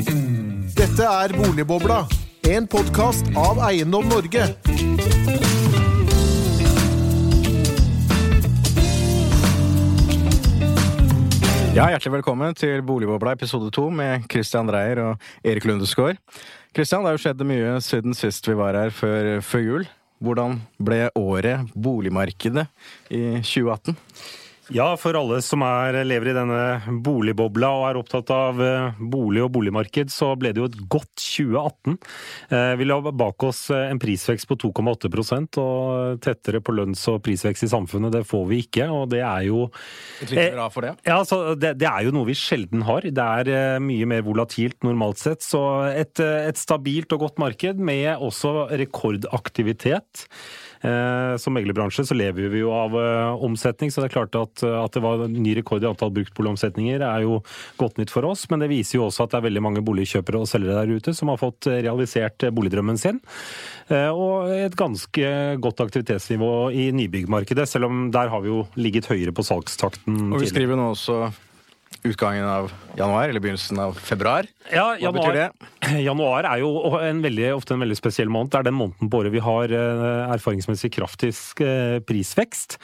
Dette er Boligbobla, en podkast av Eiendom Norge. Ja, Hjertelig velkommen til Boligbobla episode to med Christian Dreyer og Erik Lundesgaard. Christian, det har jo skjedd mye siden sist vi var her før, før jul. Hvordan ble året, boligmarkedet, i 2018? Ja, for alle som er, lever i denne boligbobla og er opptatt av eh, bolig og boligmarked, så ble det jo et godt 2018. Eh, vi la bak oss eh, en prisvekst på 2,8% og tettere på lønns- og prisvekst i samfunnet, det får vi ikke. Og det er jo det. Ja, altså, det, det er jo noe vi sjelden har. Det er mye mer volatilt normalt sett. Så et, et stabilt og godt marked med også rekordaktivitet. Eh, som meglerbransje så lever vi jo av eh, omsetning, så det er klart at, at det var ny rekord i antall bruktboligomsetninger er jo godt nytt for oss. Men det viser jo også at det er veldig mange boligkjøpere og selgere der ute som har fått realisert boligdrømmen sin. Eh, og et ganske godt aktivitetsnivå i nybyggmarkedet, selv om der har vi jo ligget høyere på salgstakten. Og vi skriver nå også utgangen av januar, eller begynnelsen av februar. Ja, Hva betyr det? Januar er jo en veldig, ofte en veldig spesiell måned. Det er den måneden på året vi har eh, erfaringsmessig kraftigst eh, prisvekst.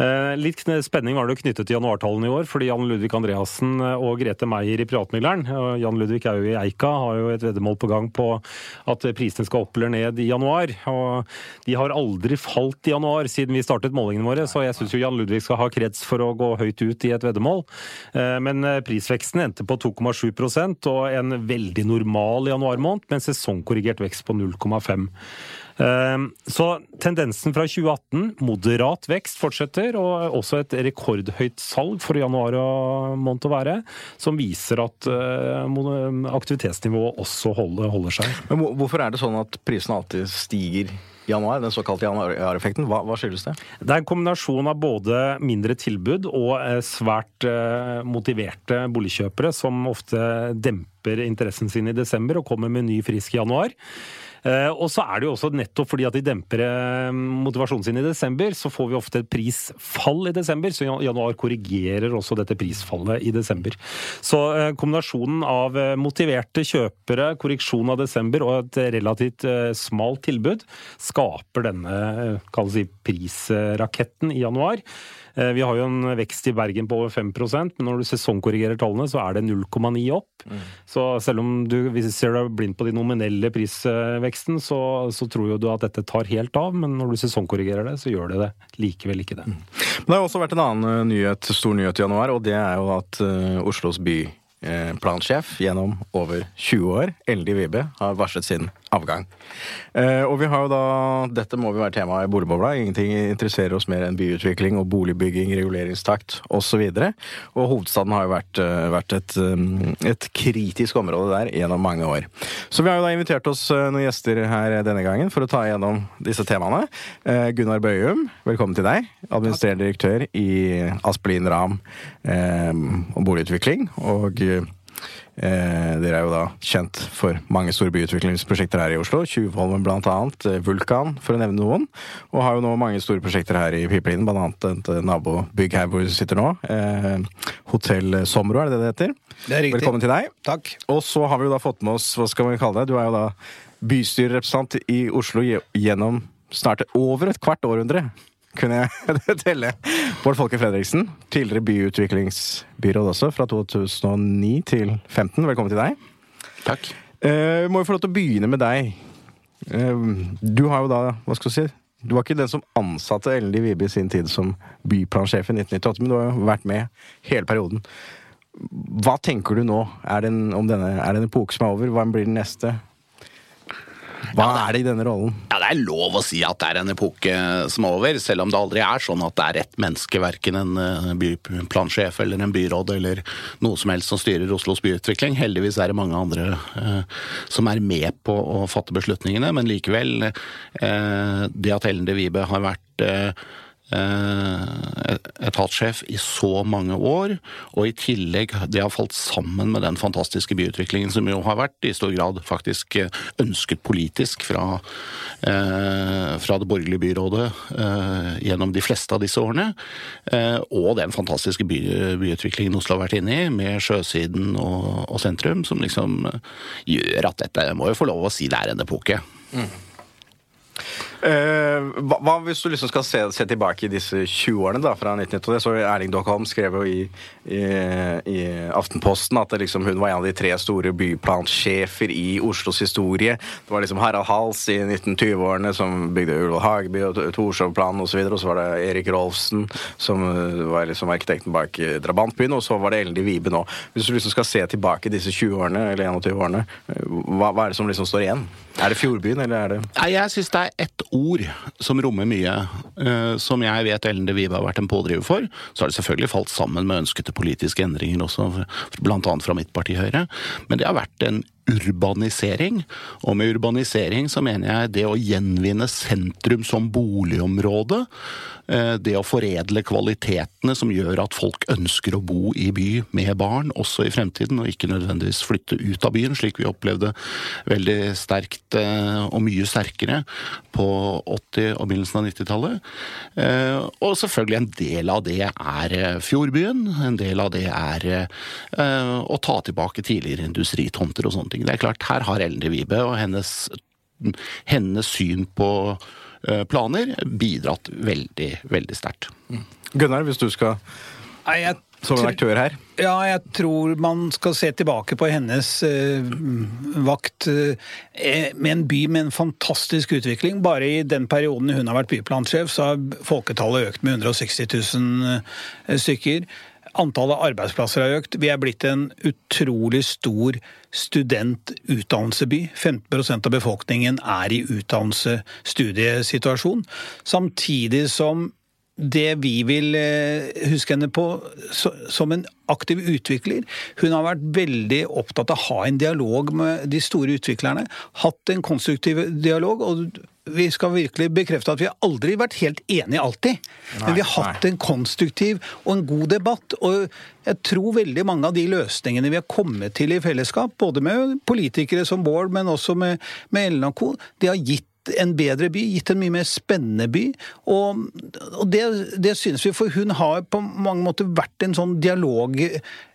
Eh, litt spenning var det knyttet til januartallene i år, fordi Jan Ludvig Andreassen og Grete Meier i Privatmegleren Jan Ludvig er jo i Eika, har jo et veddemål på gang på at prisene skal opp eller ned i januar. Og de har aldri falt i januar siden vi startet målingene våre, så jeg syns jo Jan Ludvig skal ha krets for å gå høyt ut i et veddemål. Men prisveksten endte på 2,7% og en veldig normal januarmåned, med en sesongkorrigert vekst på 0,5. Så tendensen fra 2018, moderat vekst, fortsetter, og også et rekordhøyt salg for januar og måned å være, som viser at aktivitetsnivået også holder, seg. Men hvorfor er det sånn at prisene alltid stiger? januar, den såkalte januareffekten. Hva, hva, skyldes det? Det er en kombinasjon av både mindre tilbud og svært motiverte boligkjøpere som ofte demper interessen sin i desember og kommer med ny frisk i januar. Og så er det jo også nettopp fordi at de demper motivasjonen sin i desember, så får vi ofte et prisfall i desember. Så januar korrigerer også dette prisfallet i desember. Så kombinasjonen av motiverte kjøpere, korreksjon av desember og et relativt smalt tilbud skaper denne si, prisraketten i januar. Vi har jo en vekst i Bergen på over 5% men når du sesongkorrigerer tallene, så er det 0,9 opp. Mm. Så selv om du ser deg blind på de nominelle prisveksten, så, så, tror jo du at dette tar helt av, men når du sesongkorrigerer det, så gjør det det likevel ikke det. Mm. Men det har også vært en annen nyhet, stor nyhet i januar, og det er jo at uh, Oslos by plansjef gjennom over 20 år, Eldi Vibe, har varslet sin avgang. Og vi har jo da Dette må jo være tema i Boligbobla. Ingenting interesserer oss mer enn byutvikling og boligbygging, reguleringstakt osv. Og, og hovedstaden har jo vært, vært et, et, kritisk område der gjennom mange år. Så vi har jo da invitert oss noen gjester her denne gangen for å ta igjennom disse temaene. Gunnar Bøyum, velkommen til deg. Administrerende direktør i Aspelin Ram om boligutvikling. og Eh, dere er jo da kjent for mange store byutviklingsprosjekter her i Oslo. Tjuvholmen blant annet, Vulkan, for å nevne noen. Og har jo nå mange store prosjekter her i Pipelinen, annet et nabobygg her hvor vi sitter nå. Eh, Hotell Somro, er det det det heter? Det er riktig. Velkommen til deg. Takk. Og så har vi jo da fått med oss, hva skal vi kalle det, du er jo da bystyrerepresentant i Oslo gjennom snart over et kvart århundre kunne jeg telle. Bård Folke Fredriksen, tidligere byutviklingsbyråd også, fra 2009 til 2015. Velkommen til deg. Takk. Uh, må jo få lov til å begynne med deg. Uh, du har jo da, hva skal du si Du var ikke den som ansatte Ellen Vibe i sin tid som byplansjef i 1998, men du har jo vært med hele perioden. Hva tenker du nå? Er det en, om denne, er det en epoke som er over? Hva blir den neste? Hva er det i denne rollen? Ja, Det er lov å si at det er en epoke som er over, selv om det aldri er sånn at det er ett menneske, verken en byplansjef eller en byråd eller noe som helst som styrer Oslos byutvikling. Heldigvis er det mange andre eh, som er med på å fatte beslutningene, men likevel, eh, det at Ellen de Vibe har vært eh, Eh, etatssjef i så mange år, og i tillegg det har falt sammen med den fantastiske byutviklingen som jo har vært i stor grad faktisk eh, ønsket politisk fra, eh, fra det borgerlige byrådet gjennom de fleste av disse årene, og den fantastiske by, byutviklingen Oslo har vært inne i, med sjøsiden og, og, sentrum, som liksom gjør at dette må jo få lov å si det er en epoke. Mm. Uh, hva, hvis du liksom skal se, se, tilbake i disse 20 årene da, fra 1990, Så Erling Dockholm skrev jo i, i, i, Aftenposten at liksom, hun var en av de tre store byplansjefer i Oslos historie. Det var liksom Harald Hals i 1920-årene som bygde Ullevål Hageby og Torshovplanen osv. Og, så var det Erik Rolfsen som eh, var liksom arkitekten bak eh, Drabantbyen. Og så var det Ellen Vibe nå. Hvis du liksom skal se tilbake disse 20 årene, eller 21 årene, hva, hva er det som liksom står igjen? Er det Fjordbyen, eller er det Nei, Jeg syns det er ett ord som rommer mye, uh, som jeg vet Ellen de Vive har vært en pådriver for. Så har det selvfølgelig falt sammen med ønskete politiske endringer også, bl.a. fra mitt parti Høyre. Men det har vært en urbanisering. Og med urbanisering så mener jeg det å gjenvinne sentrum som boligområde. Eh, det å foredle kvalitetene som gjør at folk ønsker å bo i by med barn også i fremtiden, og ikke nødvendigvis flytte ut av byen, slik vi opplevde veldig sterkt eh, og mye sterkere på 80- og begynnelsen av 90-tallet. Eh, og selvfølgelig en del av det er Fjordbyen. En del av det er å ta tilbake tidligere industritomter og sånne ting. Det er klart, her har Ellen de Vibe og hennes, hennes syn på eh, planer bidratt veldig, veldig sterkt. Gunnar, hvis du skal Nei, jeg som en aktør her? Ja, jeg tror man skal se tilbake på hennes eh, vakt eh, med en by med en fantastisk utvikling. Bare i den perioden hun har vært byplansjef, så har folketallet økt med 160 000 eh, stykker. Antallet arbeidsplasser har økt. Vi er blitt en utrolig stor studentutdannelseby. 15% av befolkningen er i utdannelse-studiesituasjon. Samtidig som det vi vil eh, huske henne på som en aktiv utvikler. Hun har vært veldig opptatt av å ha en dialog med de store utviklerne. Hatt en konstruktiv dialog. og vi skal virkelig bekrefte at vi har aldri vært helt enige alltid. Nei, men vi har hatt en konstruktiv og en god debatt. Og jeg tror veldig mange av de løsningene vi har kommet til i fellesskap, både med politikere som Bård, men også med, med Ellen og co., det har gitt en bedre by, gitt en mye mer spennende by. Og, og det, det synes vi, for hun har på mange måter vært en sånn dialog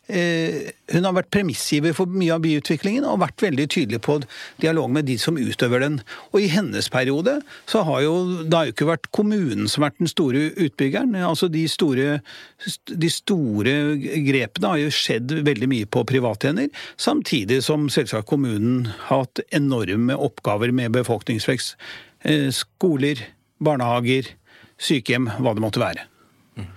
hun har vært premissgiver for mye av byutviklingen og vært veldig tydelig på dialog med de som utøver den. Og i hennes periode så har jo det har jo ikke vært kommunen som har vært den store utbyggeren. Altså de store, de store grepene har jo skjedd veldig mye på privathender, samtidig som selvsagt kommunen har hatt enorme oppgaver med befolkningsvekst. Eh, skoler, barnehager, sykehjem, hva det måtte være. Mm.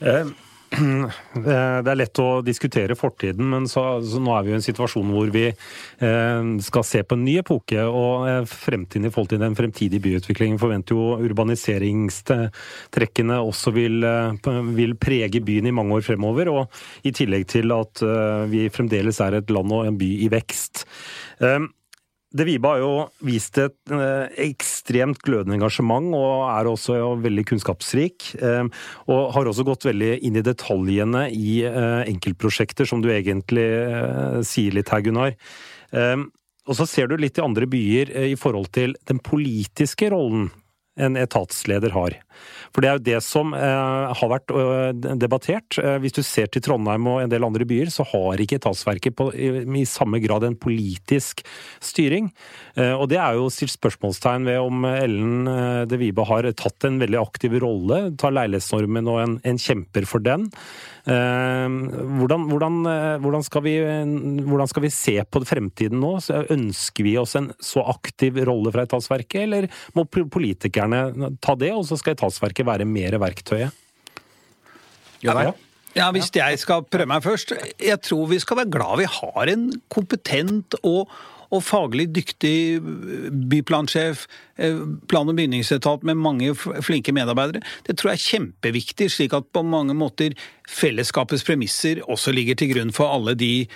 Eh, det er lett å diskutere fortiden, men så, så nå er vi i en situasjon hvor vi eh, skal se på en ny epoke. Og eh, fremtiden i forhold til den fremtidige byutviklingen forventer jo urbaniseringstrekkene også vil, eh, vil, prege byen i mange år fremover. Og i tillegg til at eh, vi fremdeles er et land og en by i vekst. Eh, De Vibe har jo vist et eh, ekstremt glødende engasjement, og er også veldig kunnskapsrik. Eh, og har også gått veldig inn i detaljene i eh, enkeltprosjekter, som du egentlig sier litt her, Gunnar. Og så ser du litt i andre byer i forhold til den politiske rollen en etatsleder har. For det er jo det som eh, har vært uh, debattert. Eh, hvis du ser til Trondheim og en del andre byer, så har ikke etatsverket i, i, samme grad en politisk styring. Eh, og det er jo stilt spørsmålstegn ved om Ellen eh, de Vibe har tatt en veldig aktiv rolle, tar leilighetsnormen og en, en kjemper for den. Eh, hvordan, hvordan, hvordan, skal vi, hvordan, skal vi, se på fremtiden nå? Ønsker vi oss en så aktiv rolle fra etatsverket, eller må politikerne ta det, og så skal etatsverket være mer verktøyet? Ja, ja, Hvis jeg skal prøve meg først. Jeg tror vi skal være glad vi har en kompetent og og faglig dyktig byplansjef, eh, plan- og bygningsetat med mange flinke medarbeidere. Det tror jeg er kjempeviktig, slik at på mange måter fellesskapets premisser også ligger til grunn for alle de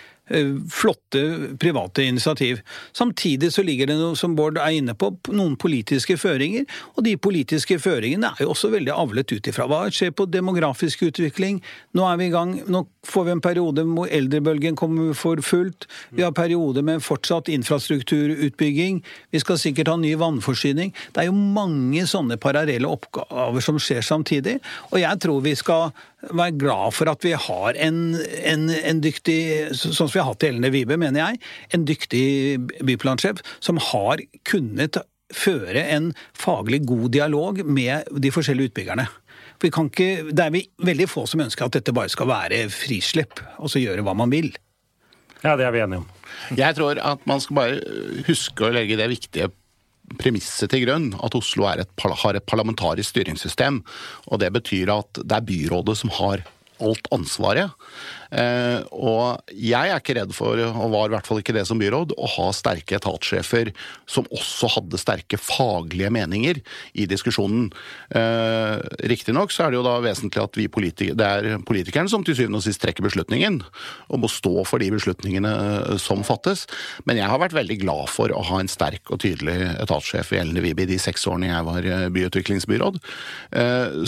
flotte private initiativ. Samtidig så ligger det noe som Bård er inne på, noen politiske føringer. Og de politiske føringene er jo også veldig avlet ut ifra hva skjer på demografisk utvikling. Nå er vi i gang, nå får vi en periode hvor eldrebølgen kommer for fullt. Vi har perioder med fortsatt infrastrukturutbygging. Vi skal sikkert ha ny vannforsyning. Det er jo mange sånne parallelle oppgaver som skjer samtidig. Og jeg tror vi skal være glad for at vi har en, en, en dyktig, sånn som vi har hatt i Ellen Vibe, mener jeg, en dyktig byplansjef som har kunnet føre en faglig god dialog med de forskjellige utbyggerne. Vi ikke, det er vi veldig få som ønsker at dette bare skal være frislipp, og så gjøre hva man vil. Ja, det er vi enige om. Jeg tror at man skal bare huske å legge det viktige premisset til grunn at Oslo et, har et parlamentarisk styringssystem. og Det betyr at det er byrådet som har alt ansvaret. Eh, og jeg er ikke redd for, og var i hvert fall ikke det som byråd, å ha sterke etatssjefer som også hadde sterke faglige meninger i diskusjonen. Eh, Riktignok så er det jo da vesentlig at vi politikere, det er politikerne som til syvende og sist trekker beslutningen, og må stå for de beslutningene eh, som fattes. Men jeg har vært veldig glad for å ha en sterk og tydelig etatssjef i Ellen Vibi de seks årene jeg var byutviklingsbyråd,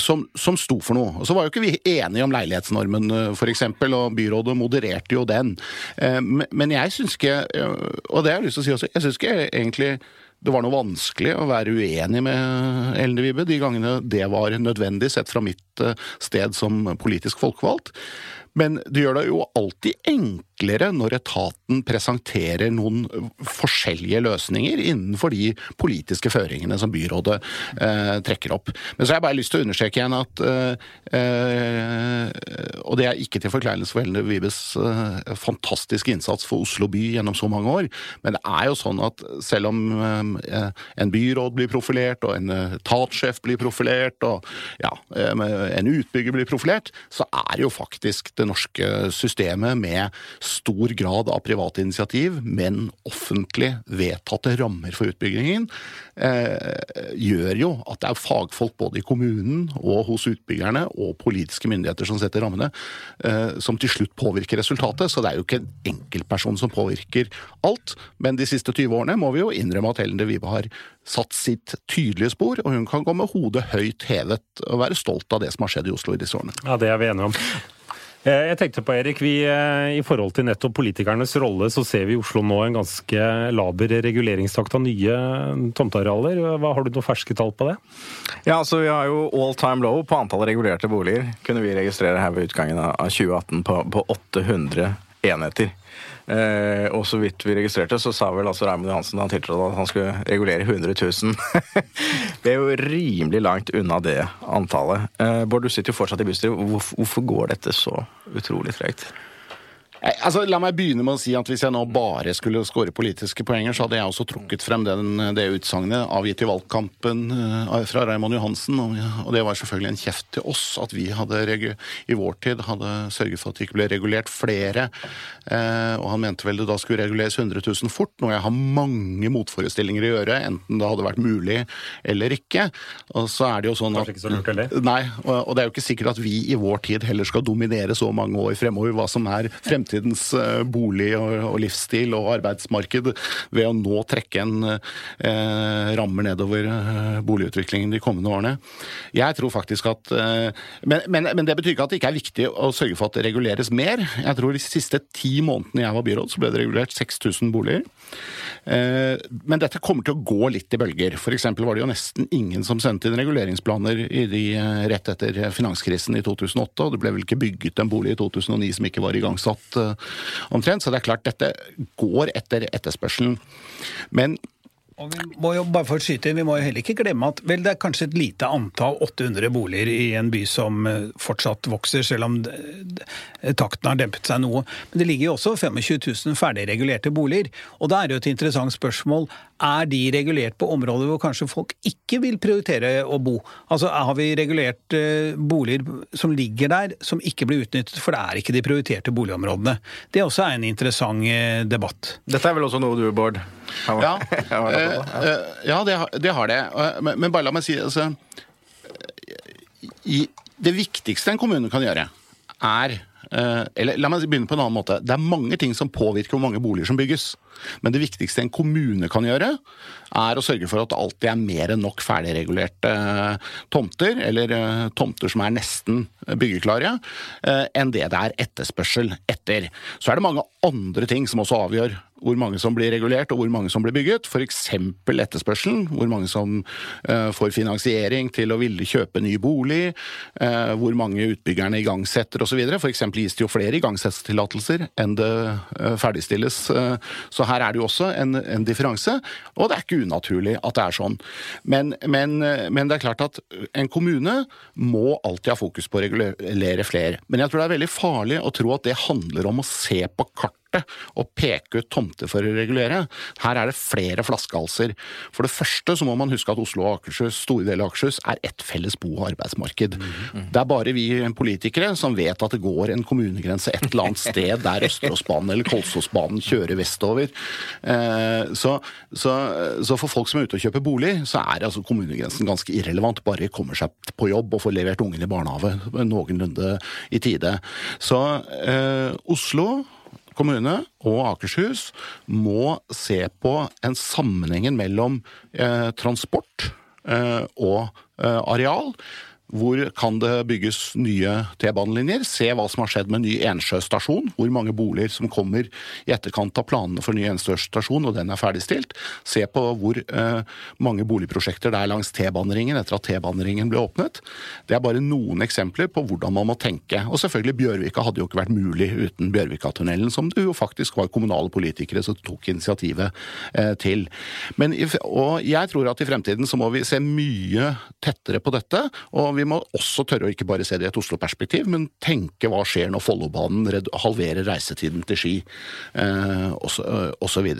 som, som sto for noe. Og så var jo ikke vi enige om leilighetsnormen, f.eks. og byrådet modererte jo den. Eh, men jeg syns ikke, eh, og det har jeg lyst til å si også, jeg syns ikke egentlig det var noe vanskelig å være uenig med Ellen Vibe de gangene det var nødvendig, sett fra mitt eh, sted som politisk folkevalgt. Men det gjør det jo alltid enklere enklere når etaten presenterer noen forskjellige løsninger innenfor de politiske føringene som byrådet eh, trekker opp. Men så har jeg bare lyst til å understreke igjen at eh, eh Og det er ikke til forkleinelse for Helene Vibes eh, fantastiske innsats for Oslo by gjennom så mange år, men det er jo sånn at selv om eh, en byråd blir profilert, og en etatssjef blir profilert, og ja, en utbygger blir profilert, så er jo faktisk det norske systemet med stor grad av private initiativ, men offentlig vedtatte rammer for utbyggingen, eh, gjør jo at det er fagfolk både i kommunen og hos utbyggerne og politiske myndigheter som setter rammene, eh, som til slutt påvirker resultatet. Så det er jo ikke en enkeltperson som påvirker alt. Men de siste 20 årene må vi jo innrømme at Helen de Vibe har satt sitt tydelige spor, og hun kan gå med hodet høyt hevet og være stolt av det som har skjedd i Oslo i disse årene. Ja, det er vi enige om. Eh, jeg tenkte på, Erik, vi, eh, I forhold til nettopp politikernes rolle, så ser vi i Oslo nå en ganske laber reguleringstakt av nye tomtearealer. Hva Har du noen ferske tall på det? Ja, altså Vi har jo all time low på antall regulerte boliger. Kunne vi registrere her ved utgangen av 2018 på, på 800 enheter. Eh, og så vidt vi registrerte, så sa vel altså Raymond Johansen da han tiltrådte at han skulle regulere 100 000. vi er jo rimelig langt unna det antallet. Eh, Bård, du sitter jo fortsatt i bystyret. Hvorfor, hvorfor går dette så utrolig tregt? Altså, La meg begynne med å si at hvis jeg nå bare skulle skåre politiske poenger, så hadde jeg også trukket frem den, det utsagnet avgitt i valgkampen uh, fra Raymond Johansen. Og, det var selvfølgelig en kjeft til oss at vi hadde i vår tid hadde sørget for at det ikke ble regulert flere. Og han mente vel det da skulle reguleres 100 000 fort, noe jeg har mange motforestillinger å gjøre, enten det hadde vært mulig eller ikke. Og så er det jo sånn at... Kanskje ikke så lurt heller? Nei, og det er jo ikke sikkert at vi i vår tid heller skal dominere så mange år fremover hva som er fremtiden fremtidens eh, bolig og, livsstil og arbeidsmarked ved å nå trekke en eh, rammer nedover eh, boligutviklingen de kommende årene. Jeg tror faktisk at eh, men, men, men, det betyr ikke at det ikke er viktig å sørge for at det reguleres mer. Jeg tror de siste ti månedene jeg var byråd, så ble det regulert 6000 boliger. Eh, men dette kommer til å gå litt i bølger. F.eks. var det jo nesten ingen som sendte inn reguleringsplaner de, eh, rett etter finanskrisen i 2008, og det ble vel ikke bygget en bolig i 2009 som ikke var igangsatt omtrent. Så det er klart, dette går etter etterspørselen. Men og vi må jo bare for å skyte, vi må jo heller ikke glemme at vel, det er kanskje et lite antall 800 boliger i en by som eh, fortsatt vokser, selv om takten har dempet seg noe. Men det ligger jo også 25 000 ferdigregulerte boliger. Og da er det jo et interessant spørsmål er de regulert på områder hvor kanskje folk ikke vil prioritere å bo? Altså Har vi regulert eh, boliger som ligger der, som ikke blir utnyttet, for det er ikke de prioriterte boligområdene? Det også er en interessant eh, debatt. Dette er vel også noe du, Bård? Ja, eh, ja det, det, har det. Men, men bare la meg si altså, Det viktigste en kommune kan gjøre, er eh, Eller la meg begynne på en annen måte. Det er mange ting som påvirker hvor mange boliger som bygges. Men det viktigste en kommune kan gjøre, er å sørge for at det alltid er mer enn nok ferdigregulerte eh, tomter, eller eh, tomter som er nesten byggeklare, enn det det er etterspørsel etter. Så er det mange andre ting som også avgjør hvor mange som blir regulert og hvor mange som blir bygget. F.eks. etterspørselen, hvor mange som uh, får finansiering til å ville kjøpe ny bolig, uh, hvor mange utbyggerne igangsetter osv. F.eks. gis det jo flere igangsettelsestillatelser enn det uh, ferdigstilles. så her er det jo også en, en, differanse, og det er ikke unaturlig at det er sånn. Men, men, men det er klart at en kommune må alltid ha fokus på å regulere flere. Men jeg tror det er veldig farlig å tro at det handler om å se på kartet og peke ut tomter for å regulere. Her er det flere flaskehalser. For det første så må man huske at Oslo og Akershus, store deler av Akershus er ett felles bo- og arbeidsmarked. Mm. Det er bare vi politikere som vet at det går en kommunegrense et eller annet sted der Østeråsbanen eller Kolsåsbanen kjører vestover. Eh, så, så, så, for folk som er ute og kjøper bolig, så er altså kommunegrensen ganske irrelevant. Bare kommer seg på jobb og får levert ungen i barnehage noenlunde i tide. Så eh, Oslo kommune og Akershus må se på en sammenhengen mellom eh, transport eh, og eh, areal. Hvor kan det bygges nye T-banelinjer? Se hva som har skjedd med ny Ensjø stasjon. Hvor mange boliger som kommer i etterkant av planene for ny Ensjø stasjon, og den er ferdigstilt. Se på hvor eh, mange boligprosjekter det er langs T-baneringen etter at T-baneringen ble åpnet. Det er bare noen eksempler på hvordan man må tenke. Og selvfølgelig, Bjørvika hadde jo ikke vært mulig uten Bjørvikatunnelen, som det jo faktisk var kommunale politikere som tok initiativet eh, til. Men, og jeg tror at i fremtiden så må vi se mye tettere på dette. og vi vi må også tørre å ikke bare se det i et Oslo-perspektiv, men tenke hva skjer når Follobanen halverer reisetiden til Ski, eh, osv.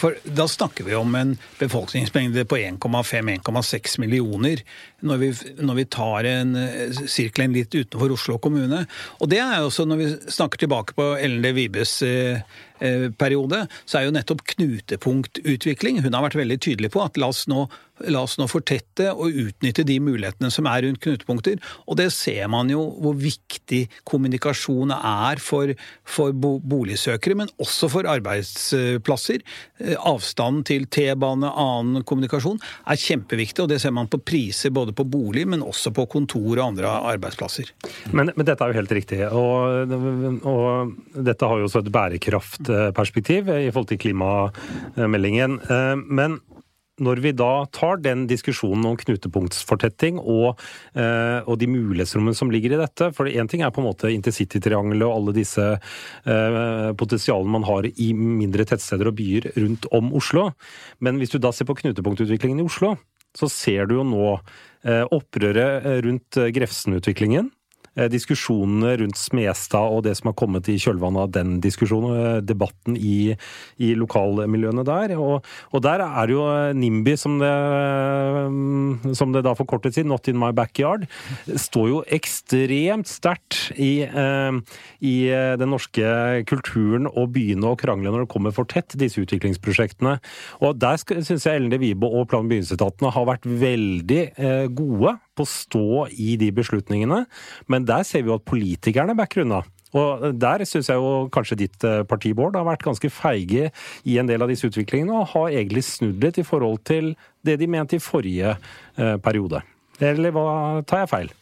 For da snakker vi om en befolkningsmengde på 1,5-1,6 millioner når vi, når vi tar en eh, sirkelen litt utenfor Oslo kommune. Og det er også når vi snakker tilbake på Ellen D. Vibes Eh, periode, så er jo nettopp knutepunktutvikling Hun har vært veldig tydelig på at la oss nå, la oss nå fortette og utnytte de mulighetene som er rundt knutepunkter. Og det ser man jo hvor viktig kommunikasjon er for, for boligsøkere, men også for arbeidsplasser. Eh, avstanden til T-bane, annen kommunikasjon, er kjempeviktig, og det ser man på priser både på bolig, men også på kontor og andre arbeidsplasser. Men, men dette er jo helt riktig, og, og dette har jo også et bærekraft perspektiv i forhold til klimameldingen. Eh, men når vi da tar den diskusjonen om knutepunktsfortetting og, eh, og de mulighetsrommene som ligger i dette For én ting er på en måte intercitytriangelet og alle disse eh, potensialene man har i mindre tettsteder og byer rundt om Oslo. Men hvis du da ser på knutepunktutviklingen i Oslo, så ser du jo nå eh, opprøret rundt Grefsen-utviklingen. Eh, diskusjonene rundt Smestad og det som har kommet i kjølvannet av den diskusjonen, eh, debatten i, i lokalmiljøene der. Og, og, der er jo eh, NIMBY, som det, som det da forkortet sin, Not in my backyard, står jo ekstremt sterkt i, i den norske kulturen og begynne å krangle når det kommer for tett, disse utviklingsprosjektene. Og der syns jeg Ellen de Wibe og plan- bygningsetatene har vært veldig gode på å stå i de beslutningene. Men der ser vi jo at politikerne backer unna. Og der syns jeg jo kanskje ditt eh, parti, Bård, har vært ganske feige i en del av disse utviklingene, og har egentlig snudd litt i forhold til det de mente i forrige eh, periode. Eller hva tar jeg feil?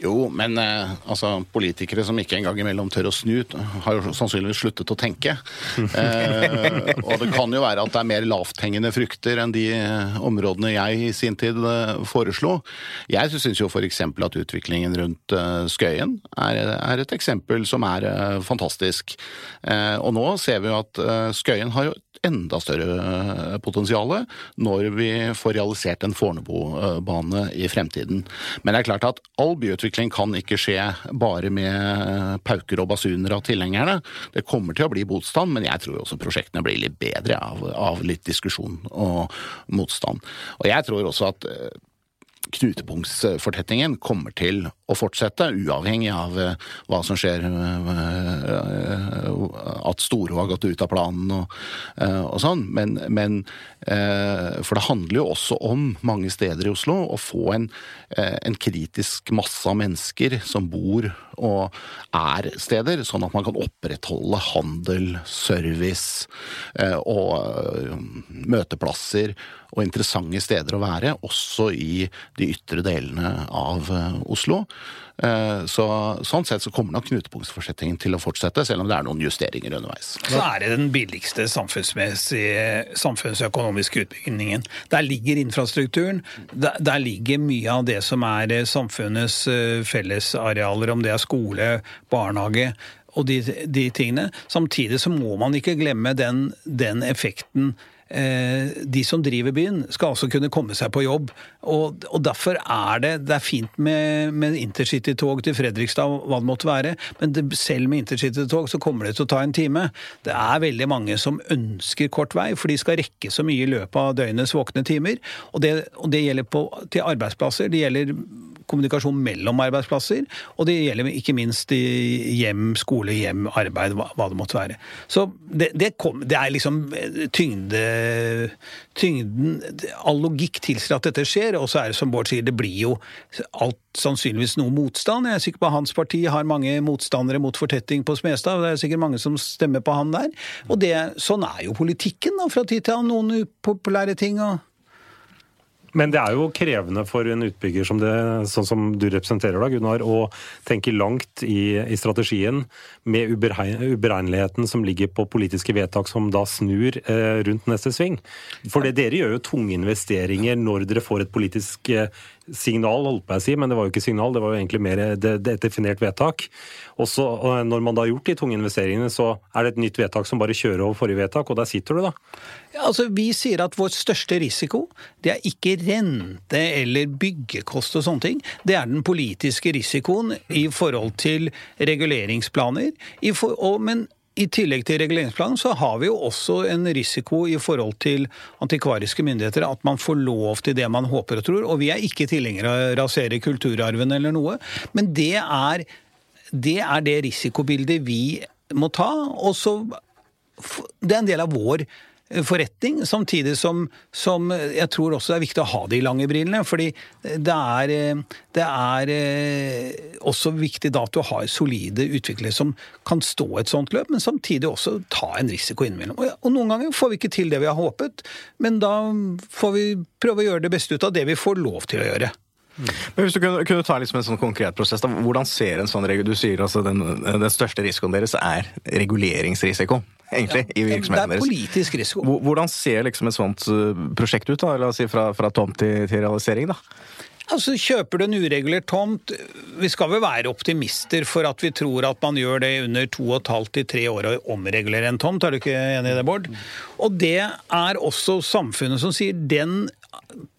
Jo, men eh, altså, politikere som ikke engang imellom tør å snu, har jo sannsynligvis sluttet å tenke. eh, og det kan jo være at det er mer lavthengende frukter enn de eh, områdene jeg i sin tid eh, foreslo. Jeg syns jo f.eks. at utviklingen rundt eh, Skøyen er, er, et eksempel som er eh, fantastisk. og nå ser vi jo at Skøyen har jo enda større eh, potensial når vi får realisert en Fornebubane i fremtiden. Men det er klart at all byutvikling kan ikke skje bare med pauker og basuner av tilhengerne. Det kommer til å bli motstand, men jeg tror også prosjektene blir litt bedre av, av litt diskusjon og motstand. Og jeg tror også at eh, knutepunktsfortettingen kommer til å fortsette, uavhengig av eh, hva som skjer. At Storo har gått ut av planen og, og sånn. Men, men, For det handler jo også om, mange steder i Oslo, å få en, en kritisk masse av mennesker som bor og er steder, sånn at man kan opprettholde handel, service og møteplasser og interessante steder å være, også i de ytre delene av Oslo. Eh, så, sånn sett så kommer nok knutepunktsforsettingen til å fortsette, selv om det er noen justeringer underveis. Så er det den billigste samfunnsøkonomiske utbyggingen. Der ligger infrastrukturen, der, der, ligger mye av det som er eh, samfunnets eh, fellesarealer, om det er skole, barnehage og de, de tingene. Samtidig så må man ikke glemme den, den effekten de som driver byen, skal også kunne komme seg på jobb. Og, og derfor er det, det er fint med, med intercitytog til Fredrikstad, hva det måtte være, men det, selv med intercitytog så kommer det til å ta en time. Det er veldig mange som ønsker kort vei, for de skal rekke så mye i løpet av døgnets våkne timer. Og det, og det gjelder på, til arbeidsplasser. Det gjelder kommunikasjon mellom arbeidsplasser, og det gjelder ikke minst i hjem, skole, hjem, arbeid, hva, hva det måtte være. Så det, det, kom, det er liksom tyngde tyngden All logikk tilsier at dette skjer, og så er det som Bård sier, det blir jo alt sannsynligvis noe motstand. Jeg er sikker på at hans parti har mange motstandere mot fortetting på Smestad, og det er sikkert mange som stemmer på han der. Og det, sånn er jo politikken da, fra tid til annen. Noen upopulære ting. og men det er jo krevende for en utbygger som det, sånn som du representerer, da, Gunnar, å tenke langt i, i strategien med uberegneligheten som ligger på politiske vedtak som da snur eh, rundt neste sving. For dere gjør jo tunge investeringer når dere får et politisk eh, signal, holdt på å si, men det var jo ikke signal, det var jo egentlig mer et definert vedtak. Og så, Når man da har gjort de tunge investeringene, så er det et nytt vedtak som bare kjører over forrige vedtak, og der sitter du, da. Altså, Vi sier at vår største risiko det er ikke rente eller byggekost og sånne ting. Det er den politiske risikoen i forhold til reguleringsplaner. For, og, men i tillegg til reguleringsplanen så har vi jo også en risiko i forhold til antikvariske myndigheter, at man får lov til det man håper og tror. Og vi er ikke tilhengere av å rasere kulturarven eller noe, men det er, det er det risikobildet vi må ta. og så Det er en del av vår forretning, samtidig som, som, jeg tror også det er viktig å ha de lange brillene. fordi det er, det er eh, også viktig da at du har solide utviklere som kan stå et sånt løp, men samtidig også ta en risiko innimellom. Og, og noen ganger får vi ikke til det vi har håpet, men da får vi prøve å gjøre det beste ut av det vi får lov til å gjøre. Men hvis du kunne, kunne ta liksom en sånn konkret prosess, da, hvordan ser en sånn regel Du sier altså den, den største risikoen deres er reguleringsrisiko egentlig, ja, i virksomheten deres. Det er politisk risiko. Hvordan ser liksom et sånt uh, prosjekt ut, da? La oss si fra, fra tomt til, til realisering, da? Altså, Kjøper du en uregulert tomt Vi skal vel være optimister for at vi tror at man gjør det under to og et halvt til tre år å omregulere en tomt. Er du ikke enig i det, Bård? Og det er også samfunnet som sier den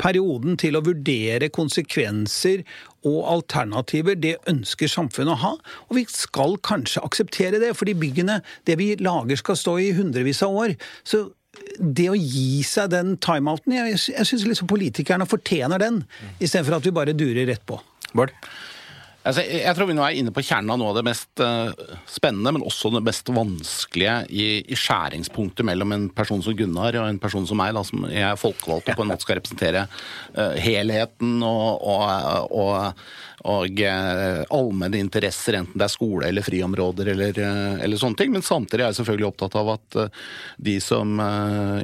perioden til å vurdere konsekvenser og alternativer, det ønsker samfunnet å ha. Og vi skal kanskje akseptere det, fordi byggene, det vi lager, skal stå i hundrevis av år. Så det å gi seg den timeouten Jeg, jeg syns liksom politikerne fortjener den, istedenfor at vi bare durer rett på. Bård? Altså, jeg tror vi nå er inne på kjernen av noe av det mest uh, spennende, men også det mest vanskelige i, i, skjæringspunktet mellom en person som Gunnar og en person som meg, da, som jeg er folkevalgt og på en måte skal representere uh, helheten og, og, og og uh, allmenne interesser, enten det er skole eller friområder eller, uh, eller, sånne ting. Men samtidig er jeg selvfølgelig opptatt av at eh, de som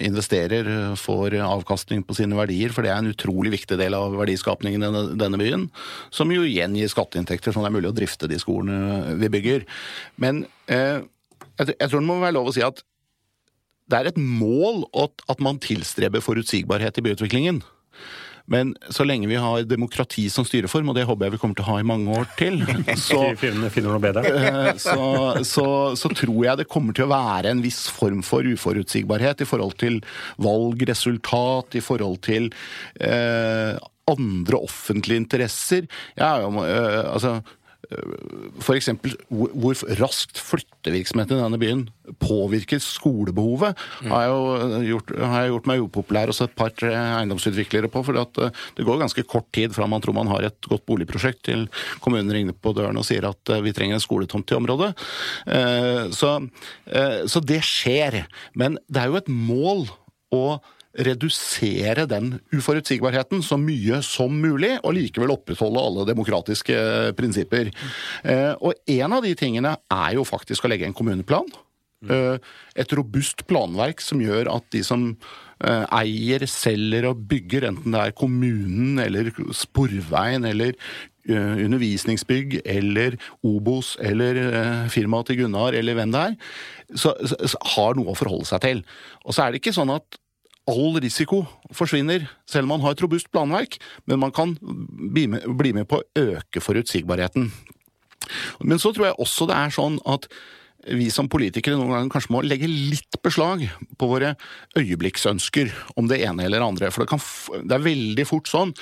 investerer, får avkastning på sine verdier, for det er en utrolig viktig del av verdiskapningen i denne, denne byen. Som jo igjen gir skatteinntekter, sånn det er mulig å drifte de skolene vi bygger. Men eh, jeg, jeg tror det må være lov å si at det er et mål at man tilstreber forutsigbarhet i byutviklingen. Men så lenge vi har demokrati som styreform, og det håper jeg vi kommer til å ha i mange år til, så, eh, så, så, så tror jeg det kommer til å være en viss form for uforutsigbarhet i forhold til valgresultat, i forhold til eh, andre offentlige interesser. Ja, øh, altså F.eks. hvor raskt flyttevirksomheten i denne byen påvirker skolebehovet, har, jeg jo gjort, har jeg gjort meg upopulær hos et par-tre eiendomsutviklere på. For eh, det går ganske kort tid fra man tror man har et godt boligprosjekt, til kommunen ringer på døren og sier at eh, vi trenger en skoletomt i området. Eh, Så, eh, så det skjer. Men det er jo et mål å redusere den uforutsigbarheten så mye som mulig, og likevel opprettholde alle demokratiske prinsipper. Eh, Og en av de tingene er jo faktisk å legge en kommuneplan. Eh, Et robust planverk som gjør at de som eh, eier, selger og bygger, enten det er kommunen eller Sporveien eller eh, undervisningsbygg eller Obos eller eh, firmaet til Gunnar eller hvem det er, så, så, så har noe å forholde seg til. Og så er det ikke sånn at all risiko forsvinner, selv om man har et robust planverk, men man kan bli med, bli med på å øke forutsigbarheten. Men så tror jeg også det er sånn at vi som politikere noen ganger kanskje må legge litt beslag på våre øyeblikksønsker om det ene eller andre. For det, kan, det er veldig fort sånn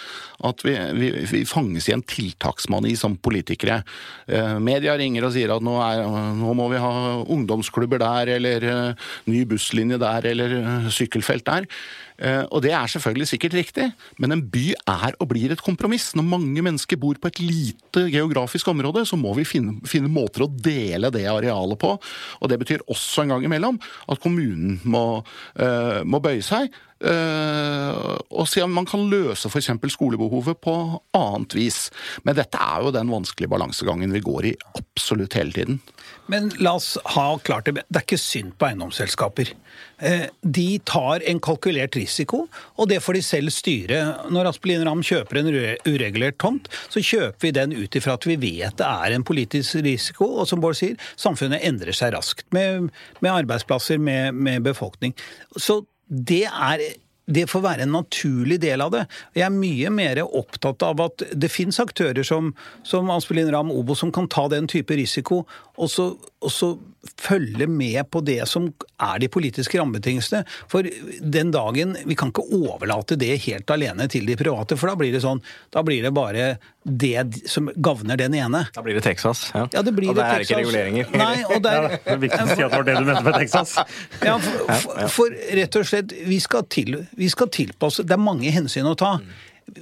at vi, vi, vi fanges i en tiltaksmani som politikere. Eh, media ringer og sier at nå, er, nå må vi ha ungdomsklubber der, eller eh, ny busslinje der, eller eh, sykkelfelt der. Eh, Og det er selvfølgelig sikkert riktig, men en by er og blir et kompromiss. Når mange mennesker bor på et lite geografisk område, så må vi finne, finne måter å dele det arealet på. Og det betyr også en gang imellom at kommunen må, uh, må bøye seg. Uh, og se om man kan løse f.eks. skolebehovet på annet vis. Men dette er jo den vanskelige balansegangen vi går i absolutt hele tiden. Men la oss ha klart det. Det er ikke synd på eiendomsselskaper. Eh, De tar en kalkulert risiko, og det får de selv styre. Når Aspelin Ramm kjøper en ure- uregulert tomt, så kjøper vi den ut ifra at vi vet det er en politisk risiko. Og som Bård sier, samfunnet endrer seg raskt med, med arbeidsplasser, med, med befolkning. Så det er det får være en naturlig del av det. Jeg er mye mer opptatt av at det fins aktører som, som Aspelin Ramm Obo som kan ta den type risiko, og så, og så følge med på det som er de politiske rammebetingelsene. For den dagen Vi kan ikke overlate det helt alene til de private, for da blir det sånn Da blir det bare det som gagner den ene. Da blir det Texas. Ja, Ja, det blir og det det er ikke reguleringer. Nei, og der, Det er viktig å si at det var det du mente med Texas. ja, for, for, for rett og slett, vi skal, til, vi skal tilpasse Det er mange hensyn å ta.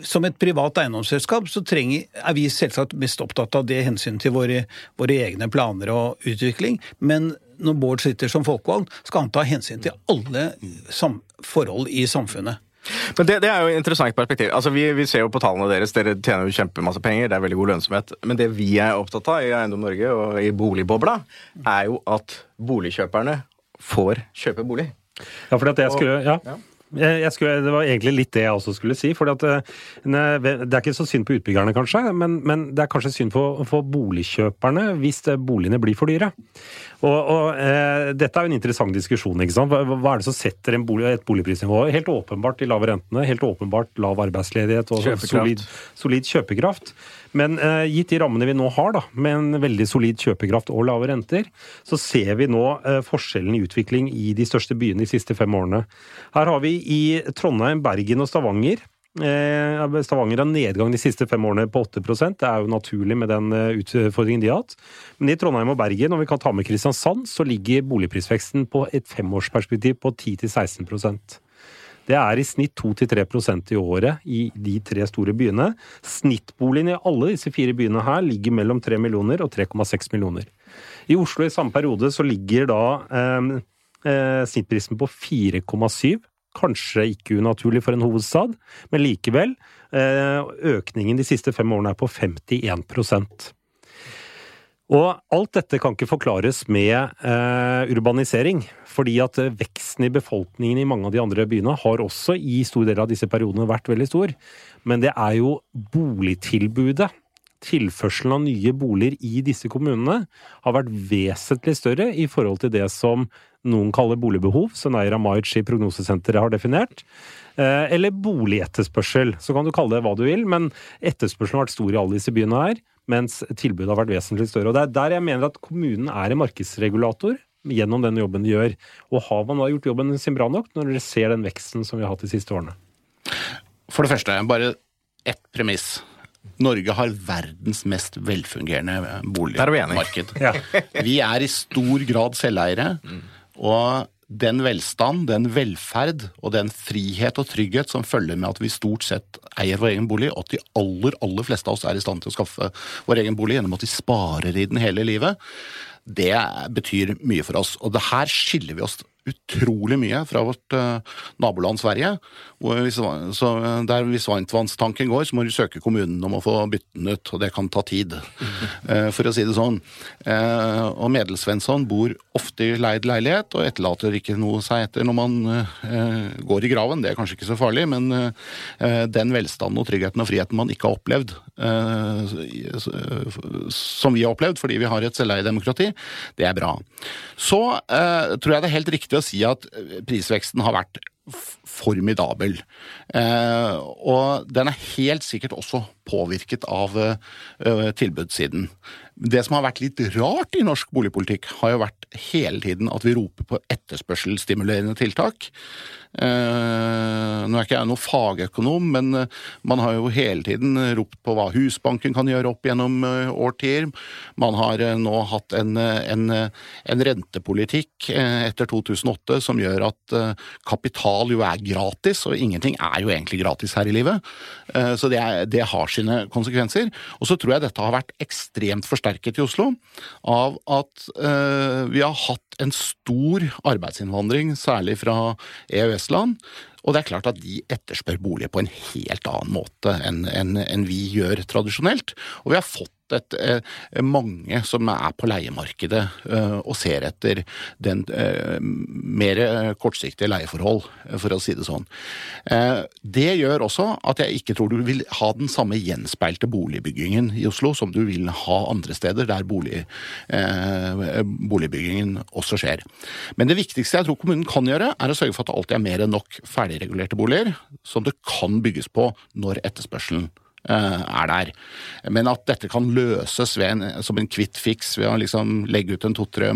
Som et privat eiendomsselskap så trenger, er vi selvsagt mest opptatt av det hensynet til våre, våre egne planer og utvikling. Men når Bård sitter som folkevalgt, skal han ta hensyn til alle sam, forhold i samfunnet. Men det, det er jo et interessant perspektiv. Altså, vi, vi ser jo på tallene deres, dere tjener jo kjempemasse penger, det er veldig god lønnsomhet. Men det vi er opptatt av i Eiendom Norge og i boligbobla, er jo at boligkjøperne får kjøpe bolig. Ja, fordi at jeg skulle, ja. Skulle, det var egentlig litt det jeg også skulle si. at eh, Det er ikke så synd på utbyggerne, kanskje, men, men det er kanskje synd på, for boligkjøperne hvis eh, boligene blir for dyre. Og, og eh, Dette er jo en interessant diskusjon. ikke sant? Hva, hva er det som setter en bolig, et boligprisnivå? Helt åpenbart de lave rentene, helt åpenbart lav arbeidsledighet og Kjøpekraft. solid, solid kjøpekraft. Men eh, gitt de rammene vi nå har, da, med en veldig solid kjøpekraft og lave renter, så ser vi nå eh, forskjellen i utvikling i de største byene de siste fem årene. Her har vi i Trondheim, Bergen og Stavanger eh, Stavanger har nedgang de siste fem årene på 8% Det er jo naturlig med den eh, utfordringen de har hatt. Men i Trondheim og Bergen, og vi kan ta med Kristiansand, så ligger boligprisveksten på et femårsperspektiv på 10-16 det er i snitt 2-3% i året i de tre store byene. Snittboligen i alle disse fire byene her ligger mellom 3 millioner og 3,6 millioner. I Oslo i samme periode så ligger da eh, eh, snittprisen på 4,7. Kanskje ikke unaturlig for en hovedstad, men likevel. Eh, økningen de siste fem årene er på 51 og alt dette kan ikke forklares med eh, urbanisering, fordi at eh, veksten i befolkningen i mange av de andre byene har også i stor del av disse periodene vært veldig stor. Men det er jo boligtilbudet, tilførselen av nye boliger i disse kommunene, har vært vesentlig større i forhold til det som noen kaller boligbehov, som Neira Maic i Prognosesenteret har definert. Eh, eller boligetterspørsel, så kan du kalle det hva du vil, men etterspørselen har vært stor i alle disse byene her mens tilbudet har vært vesentlig større. Og Det er der jeg mener at kommunen er en markedsregulator gjennom den jobben de gjør. Og har man da gjort jobben sin bra nok, når dere ser den veksten som vi har hatt de siste årene? For det første, bare ett premiss. Norge har verdens mest velfungerende er vi boligmarked. Ja. Vi er i stor grad selveiere, og den velstand, den velferd og den frihet og trygghet som følger med at vi stort sett eier vår egen bolig, og at de aller, aller fleste av oss er i stand til å skaffe vår egen bolig gjennom at de sparer i den hele livet, det betyr mye for oss. Og det her skiller vi oss utrolig mye fra vårt eh, naboland Sverige. Hvis, så der hvis varmtvannstanken går, så må du søke kommunen om å få bytte den ut, og det kan ta tid. eh, For å si det sånn. Eh, Og Medelsvensson bor ofte i leid leilighet og etterlater ikke noe seg etter når man eh, går i graven. Det er kanskje ikke så farlig, men eh, den velstanden og tryggheten og friheten man ikke har opplevd, eh, som vi har opplevd fordi vi har et selveiedemokrati, det er bra. Så eh, tror jeg det er helt riktig å si at eh, prisveksten har vært formidabel. Eh, og den er helt sikkert også påvirket av eh, tilbudssiden. Det som har vært litt rart i norsk boligpolitikk, har jo vært hele tiden at vi roper på etterspørselsstimulerende tiltak. Eh, nå er ikke jeg noen fagøkonom, men eh, man har jo hele tiden ropt på hva Husbanken kan gjøre opp gjennom årtier. Man har nå hatt en, en, en rentepolitikk etter 2008 som gjør at kapital jo er gratis, og ingenting er jo egentlig gratis her i livet. Så det, er, det har sine konsekvenser. Og så tror jeg dette har vært ekstremt forsterket i Oslo av at eh, vi har hatt en stor arbeidsinnvandring, særlig fra EØS-land. Og det er klart at de etterspør boliger på en helt annen måte enn en, enn vi gjør tradisjonelt. Og vi har fått et, eh, mange som er på leiemarkedet eh, og ser etter den eh, mer kortsiktige leieforhold, for å si det sånn. Det gjør også at jeg ikke tror du vil ha den samme gjenspeilte boligbyggingen i Oslo som du vil ha andre steder der bolig, boligbyggingen også skjer. Men det viktigste jeg tror kommunen kan gjøre, er å sørge for at det alltid er mer enn nok ferdigregulerte boliger som det kan bygges på når etterspørselen er der. Men at dette kan løses en, som en kvitt fiks ved å liksom legge ut en to-tre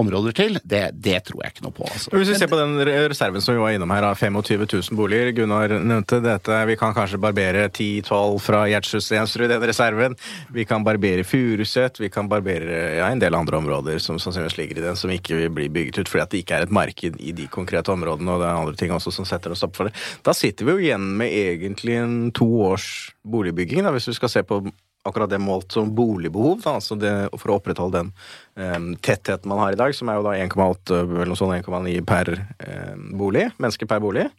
områder til, det, det tror jeg ikke noe på. Altså. Hvis vi ser på den reserven som vi var innom her, av 25 000 boliger. Gunnar nevnte dette. Vi kan kanskje barbere 10-12 fra i den reserven. Vi kan barbere Furuset. Vi kan barbere ja, en del andre områder som sannsynligvis ligger i den, som ikke vil bli bygget ut fordi at det ikke er et marked i de konkrete områdene, og det er andre ting også som setter oss opp for det. Da sitter vi jo igjen med egentlig en to års boligbygging, da, hvis vi skal se på akkurat det målt som boligbehov, da, altså det, for å opprettholde den um, tettheten man har i dag, som er jo da 1,8 eller noe sånt 1,9 per em, bolig, menneske per bolig.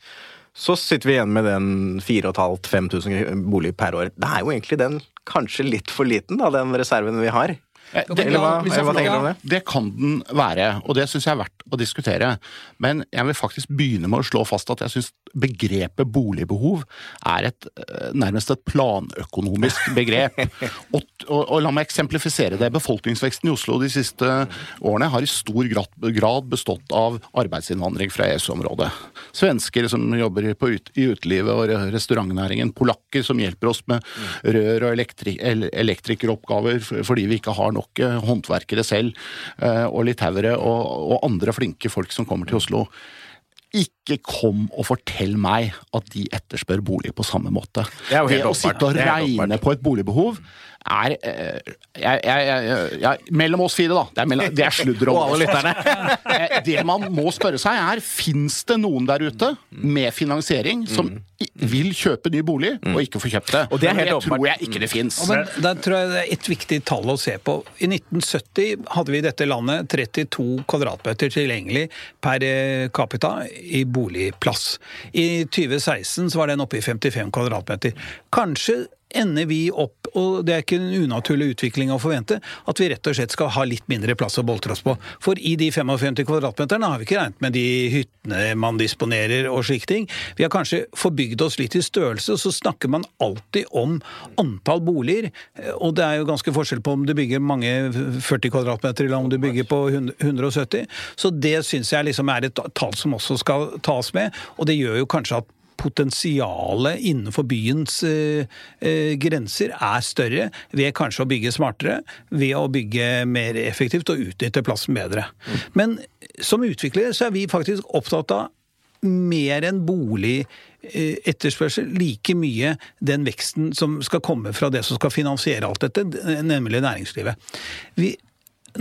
Så sitter vi igjen med den 4500-5000 bolig per år. Det er jo egentlig den kanskje litt for liten, da, den reserven vi har. Eh, Det, du det? det kan den være, og det syns jeg er verdt å diskutere. Men jeg vil faktisk begynne med å slå fast at jeg syns begrepet boligbehov er et, eh, nærmest et planøkonomisk begrep. og, og, og la meg eksemplifisere det. Befolkningsveksten i Oslo de siste årene har i stor grad, bestått av arbeidsinnvandring fra EØS-området. Svensker som jobber på ut, i utelivet og re- restaurantnæringen. Polakker som hjelper oss med rør- og elektri, el- elektrikeroppgaver fordi vi ikke har nok eh, håndverkere selv, eh, og litauere og, og andre flinke folk som kommer til Oslo. Ikke kom og fortell meg at de etterspør bolig på samme måte. Det helt å sitte og Det regne på et boligbehov er eh, jeg, jeg, jeg, jeg, Mellom oss fire, da. Det er, mellom, det er sludder om alle lytterne. Eh, Det man må spørre seg er, fins det noen der ute med finansiering som i- vil kjøpe ny bolig og ikke få kjøpt det? Og det er helt det åpenbart. tror jeg ikke det fins. Ja, tror jeg det er et viktig tall å se på. I 1970 hadde vi i dette landet 32 kvadratmeter tilgjengelig per eh, capita i boligplass. I 2016 så var den oppe i 55 kvadratmeter. Kanskje ender vi opp, og det er ikke en unaturlig utvikling å forvente, at vi rett og slett skal ha litt mindre plass å boltre oss på. For i de 55 kvadratmeterne har vi ikke regnet med de hyttene man disponerer og slike ting. Vi har kanskje forbygd oss litt i størrelse, og så snakker man alltid om antall boliger. Og det er jo ganske forskjell på om du bygger mange 40 kvadratmeter eller om du bygger på 170. Så det syns jeg liksom er et tall som også skal tas med, og det gjør jo kanskje at potensialet innenfor byens eh, eh, grenser er større ved kanskje å bygge smartere, ved å bygge mer effektivt og utnytte plassen bedre. Men som utviklere så er vi faktisk opptatt av mer enn bolig eh, like mye den veksten som skal komme fra det som skal finansiere alt dette, nemlig næringslivet. Vi,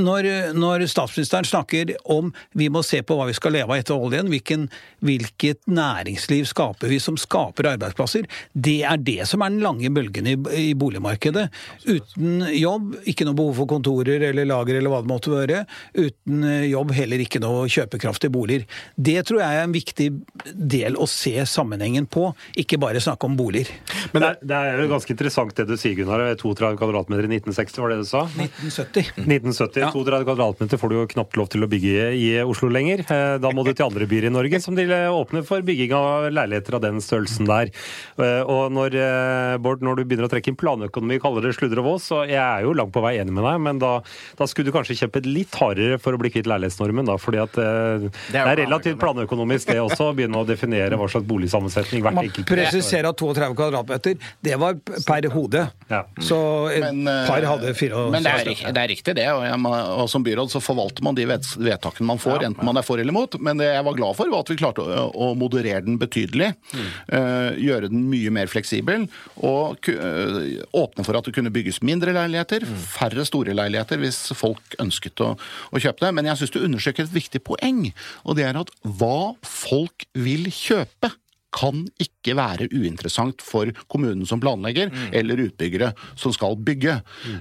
når, når, statsministeren snakker om vi må se på hva vi skal leve av etter oljen, hvilken, hvilket næringsliv skaper vi som skaper arbeidsplasser, det er det som er den lange bølgen i, i boligmarkedet. Uten jobb, ikke noe behov for kontorer eller lager eller hva det måtte være. Uten jobb, heller ikke noe kjøpekraft i boliger. Det tror jeg er en viktig del å se sammenhengen på, ikke bare snakke om boliger. Men det er, det er jo ganske interessant det du sier, Gunnar. 32 kvadratmeter i 1960, var det du sa? 1970. 1970. 32 kvadratmeter får du jo knapt lov til å bygge i Oslo lenger. Eh, da må du til andre byer i Norge som de åpner for bygging av leiligheter av den størrelsen der. Eh, og når, eh, Bård, når du begynner å trekke inn planøkonomi, kaller det sludder og vås, så jeg er jo langt på vei enig med deg, men da, da skulle du kanskje kjempet litt hardere for å bli kvitt leilighetsnormen, da, fordi at det er, det er relativt planøkonomisk det også, å begynne å definere hva slags boligsammensetning hvert Man enkelt presiserer at 32 kvadratmeter, det var per hode. Ja. Så et Men, par hadde fire Men det er, det er riktig, det. Og, jeg, må- og som byråd så forvalter man de vedtakene man får, enten man er for eller imot. Men det jeg var glad for, var at vi klarte å, å moderere den betydelig. eh, gjøre den mye mer fleksibel. Og eh, åpne for at det kunne bygges mindre leiligheter. Færre store leiligheter hvis folk ønsket å, å kjøpe det. Men jeg syns du understreker et viktig poeng, og det er at hva folk vil kjøpe kan ikke være uinteressant for kommunen som planlegger, eller utbyggere som skal bygge.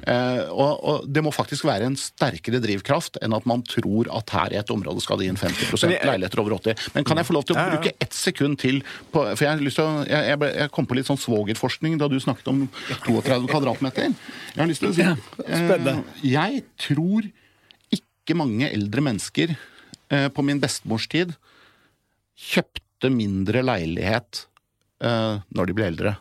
Eh, og, og Det må faktisk være en sterkere drivkraft enn at man tror at her i et område skal det inn 50 Men leiligheter over 80. Men kan jeg få lov til å bruke ett sekund til på, For jeg, har å, jeg, jeg, jeg kom på litt sånn svogerforskning da du snakket om 32 kvadratmeter. Jeg har lyst til å si eh, Jeg tror ikke mange eldre mennesker eh, på min bestemors tid kjøpte mindre leilighet eh, når de ble eldre.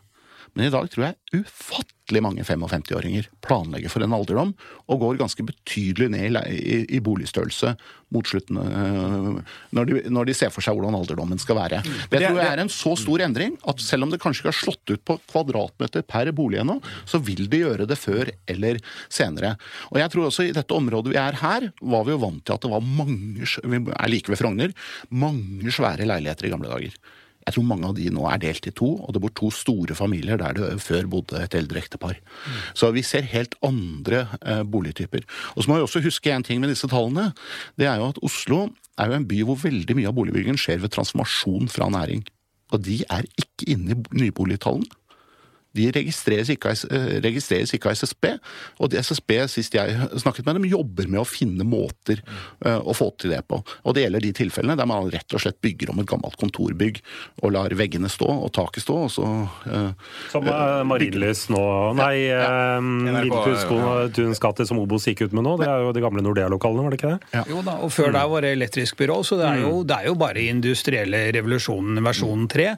Men i dag tror jeg ufattelig mange 55-åringer planlegger for en alderdom, og går ganske betydelig ned i, boligstørrelse mot slutten, eh, når, de, når de ser for seg hvordan alderdommen skal være. Det det- tror jeg er en så stor endring at selv om det kanskje ikke har slått ut på kvadratmeter per bolig ennå, så vil de gjøre det før eller senere. Og jeg tror også i dette området vi er her, var vi jo vant til at det var mange, vi er like ved Frogner, mange svære leiligheter i gamle dager. Jeg tror mange av de nå er delt i to, og det bor to store familier der det før bodde et eldre ektepar. Så vi ser helt andre eh, boligtyper. Og så må vi også huske en ting med disse tallene. Det er jo at Oslo er jo en by hvor veldig mye av boligbyggingen skjer ved transformasjon fra næring. Og de er ikke inne i nyboligtallene. De registreres ikke, eh, registreres ikke av SSB, og SSB, sist jeg snakket med dem, jobber med å finne måter eh, å få til det på. Og det gjelder de tilfellene der man rett og slett bygger om et gammelt kontorbygg og lar veggene stå og taket stå, og så uh, Som uh, Marienlyst nå Nei, uh, NRK, Tuns gate, som Obos gikk ut med nå. Det er jo de gamle Nordea-lokalene, var det ikke det? Jo da, og før der var det elektrisk byrå, så det er jo, det er jo bare industrielle revolusjonen versjon 3.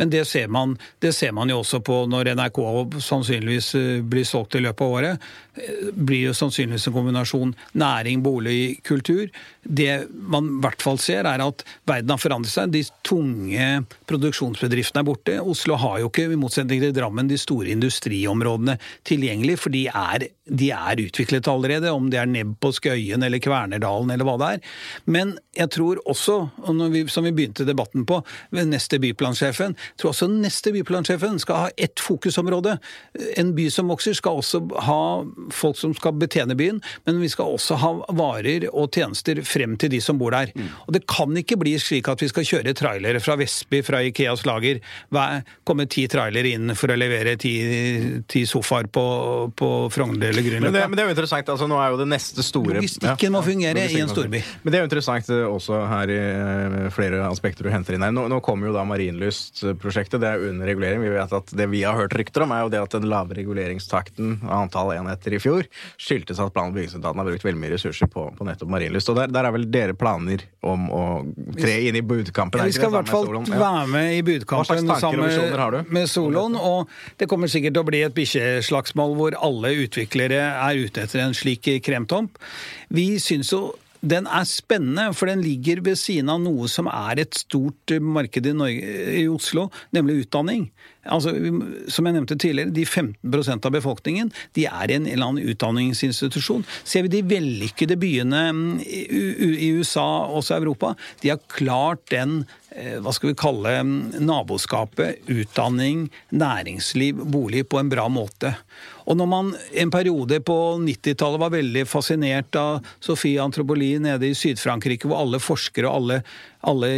Men det ser, man, det ser man jo også på når NRK sannsynligvis eh, blir solgt i løpet av året. Eh, Blir jo sannsynligvis en kombinasjon næring, bolig, kultur. Det man i hvert fall ser, er at verden har forandret seg. De tunge produksjonsbedriftene er borte. Oslo har jo ikke, i motsetning til Drammen, de store industriområdene tilgjengelig, for de er, de er utviklet allerede, om det er nebb på Skøyen eller Kvernerdalen eller hva det er. Men jeg tror også, og vi, som vi begynte debatten på, ved neste byplansjefen, tror også neste byplansjefen skal ha ett fokusområde. En by som vokser skal også ha folk som skal betjene byen, men vi skal også ha varer og tjenester frem til de som bor der. Og det kan ikke bli slik at vi skal kjøre trailere fra Vestby, fra Ikeas lager, hver- komme ti trailere inn for å levere ti, ti sofaer på, på Frogner eller Men Grünerløkka. men det er jo interessant, altså nå er jo det neste store Logistikken må fungere i en storby. Men det er jo interessant eh, også her i eh, flere aspekter du henter inn her. Nå, nå kommer jo da Marienlyst-prosjektet, det er under regulering. Vi vet at Det vi har hørt rykter om, er jo det at den lave reguleringstakten av antall enheter i fjor skyldtes at plan- og bygningsetaten har brukt veldig mye ressurser på, på nettopp Marienlyst. Og der, der er vel dere planer om å tre inn i budkampen? Ja, vi skal i hvert fall være med i budkampen sammen med Solon. Og det kommer sikkert til å bli et bikkjeslagsmål hvor alle utviklere er ute etter en slik kremtomp. Vi syns jo den er spennende, for den ligger ved siden av noe som er et stort marked i, Norge, i Oslo, nemlig utdanning. Altså, som jeg nevnte tidligere, De 15% av befolkningen de er i en eller annen utdanningsinstitusjon. Ser vi de vellykkede byene mm, i, USA, også Europa, de har klart den eh, hva skal vi kalle mm, naboskapet, utdanning, næringsliv, bolig på en bra måte. Og når man en periode på 90-tallet var veldig fascinert av Sofie Antropoli nede i Syd-Frankrike, hvor alle forskere og alle, alle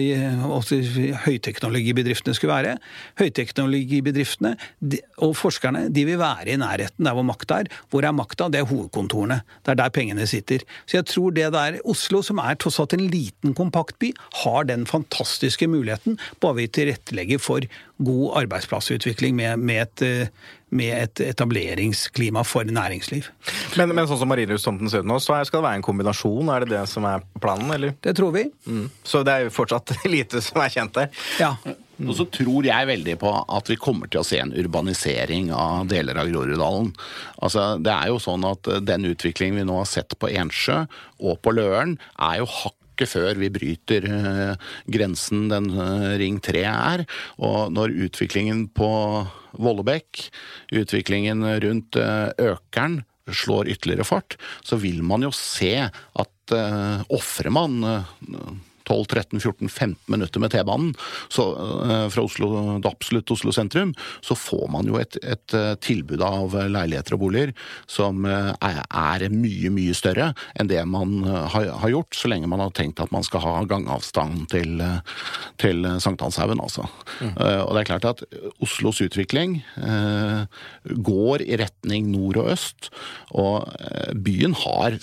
høyteknologibedriftene skulle være Høyteknologibedriftene de, og forskerne de vil være i nærheten der hvor makta er. Hvor er makta? Det er hovedkontorene. Det er der pengene sitter. Så jeg tror det der Oslo, som er tross alt en liten, kompakt by, har den fantastiske muligheten, bare vi tilrettelegger for god arbeidsplassutvikling med, med, et, eh, med et etableringsklima for næringsliv. Men, men sånn som Marienlyst-tomten ser ut nå, så skal det være en kombinasjon? Er det det som er planen, eller? Det tror vi. Mm. Så det er jo fortsatt lite som er kjent der? Ja. Og så tror jeg veldig på at vi kommer til å se en urbanisering av deler av Groruddalen. Altså, det er jo sånn at Den utviklingen vi nå har sett på Ensjø og på Løren, er jo hakk før vi bryter uh, grensen den uh, Ring 3 er. Og når utviklingen på Vollebekk, utviklingen rundt Økeren, Økern, slår ytterligere fart, så vil man jo se at ofrer man 12-13-14-15 minutter med T-banen fra Oslo, absolutt Oslo sentrum, så får man jo et, et, tilbud av leiligheter og boliger som er, er mye, mye større enn det man har, har, gjort, så lenge man har tenkt at man skal ha gangavstand til, til Sankthanshaugen, altså. Mm. Og det er klart at Oslos utvikling eh, går i retning nord og øst, og byen har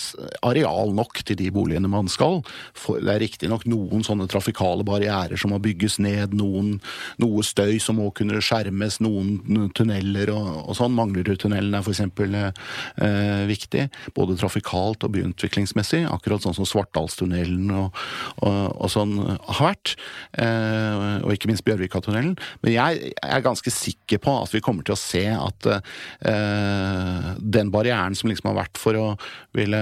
areal nok til de boligene man skal. For, det er riktignok noe noen sånne trafikale barrierer som må bygges ned, noen, noe støy som må kunne skjermes, noen tunneler og, og sånn. Manglerudtunnelen er f.eks. Eh, viktig, både trafikalt og byutviklingsmessig, akkurat sånn som Svartdalstunnelen og, og, og, sånn har vært. Eh, og ikke minst Bjørvikatunnelen. Men jeg er ganske sikker på at vi kommer til å se at eh, den barrieren som liksom har vært for å ville,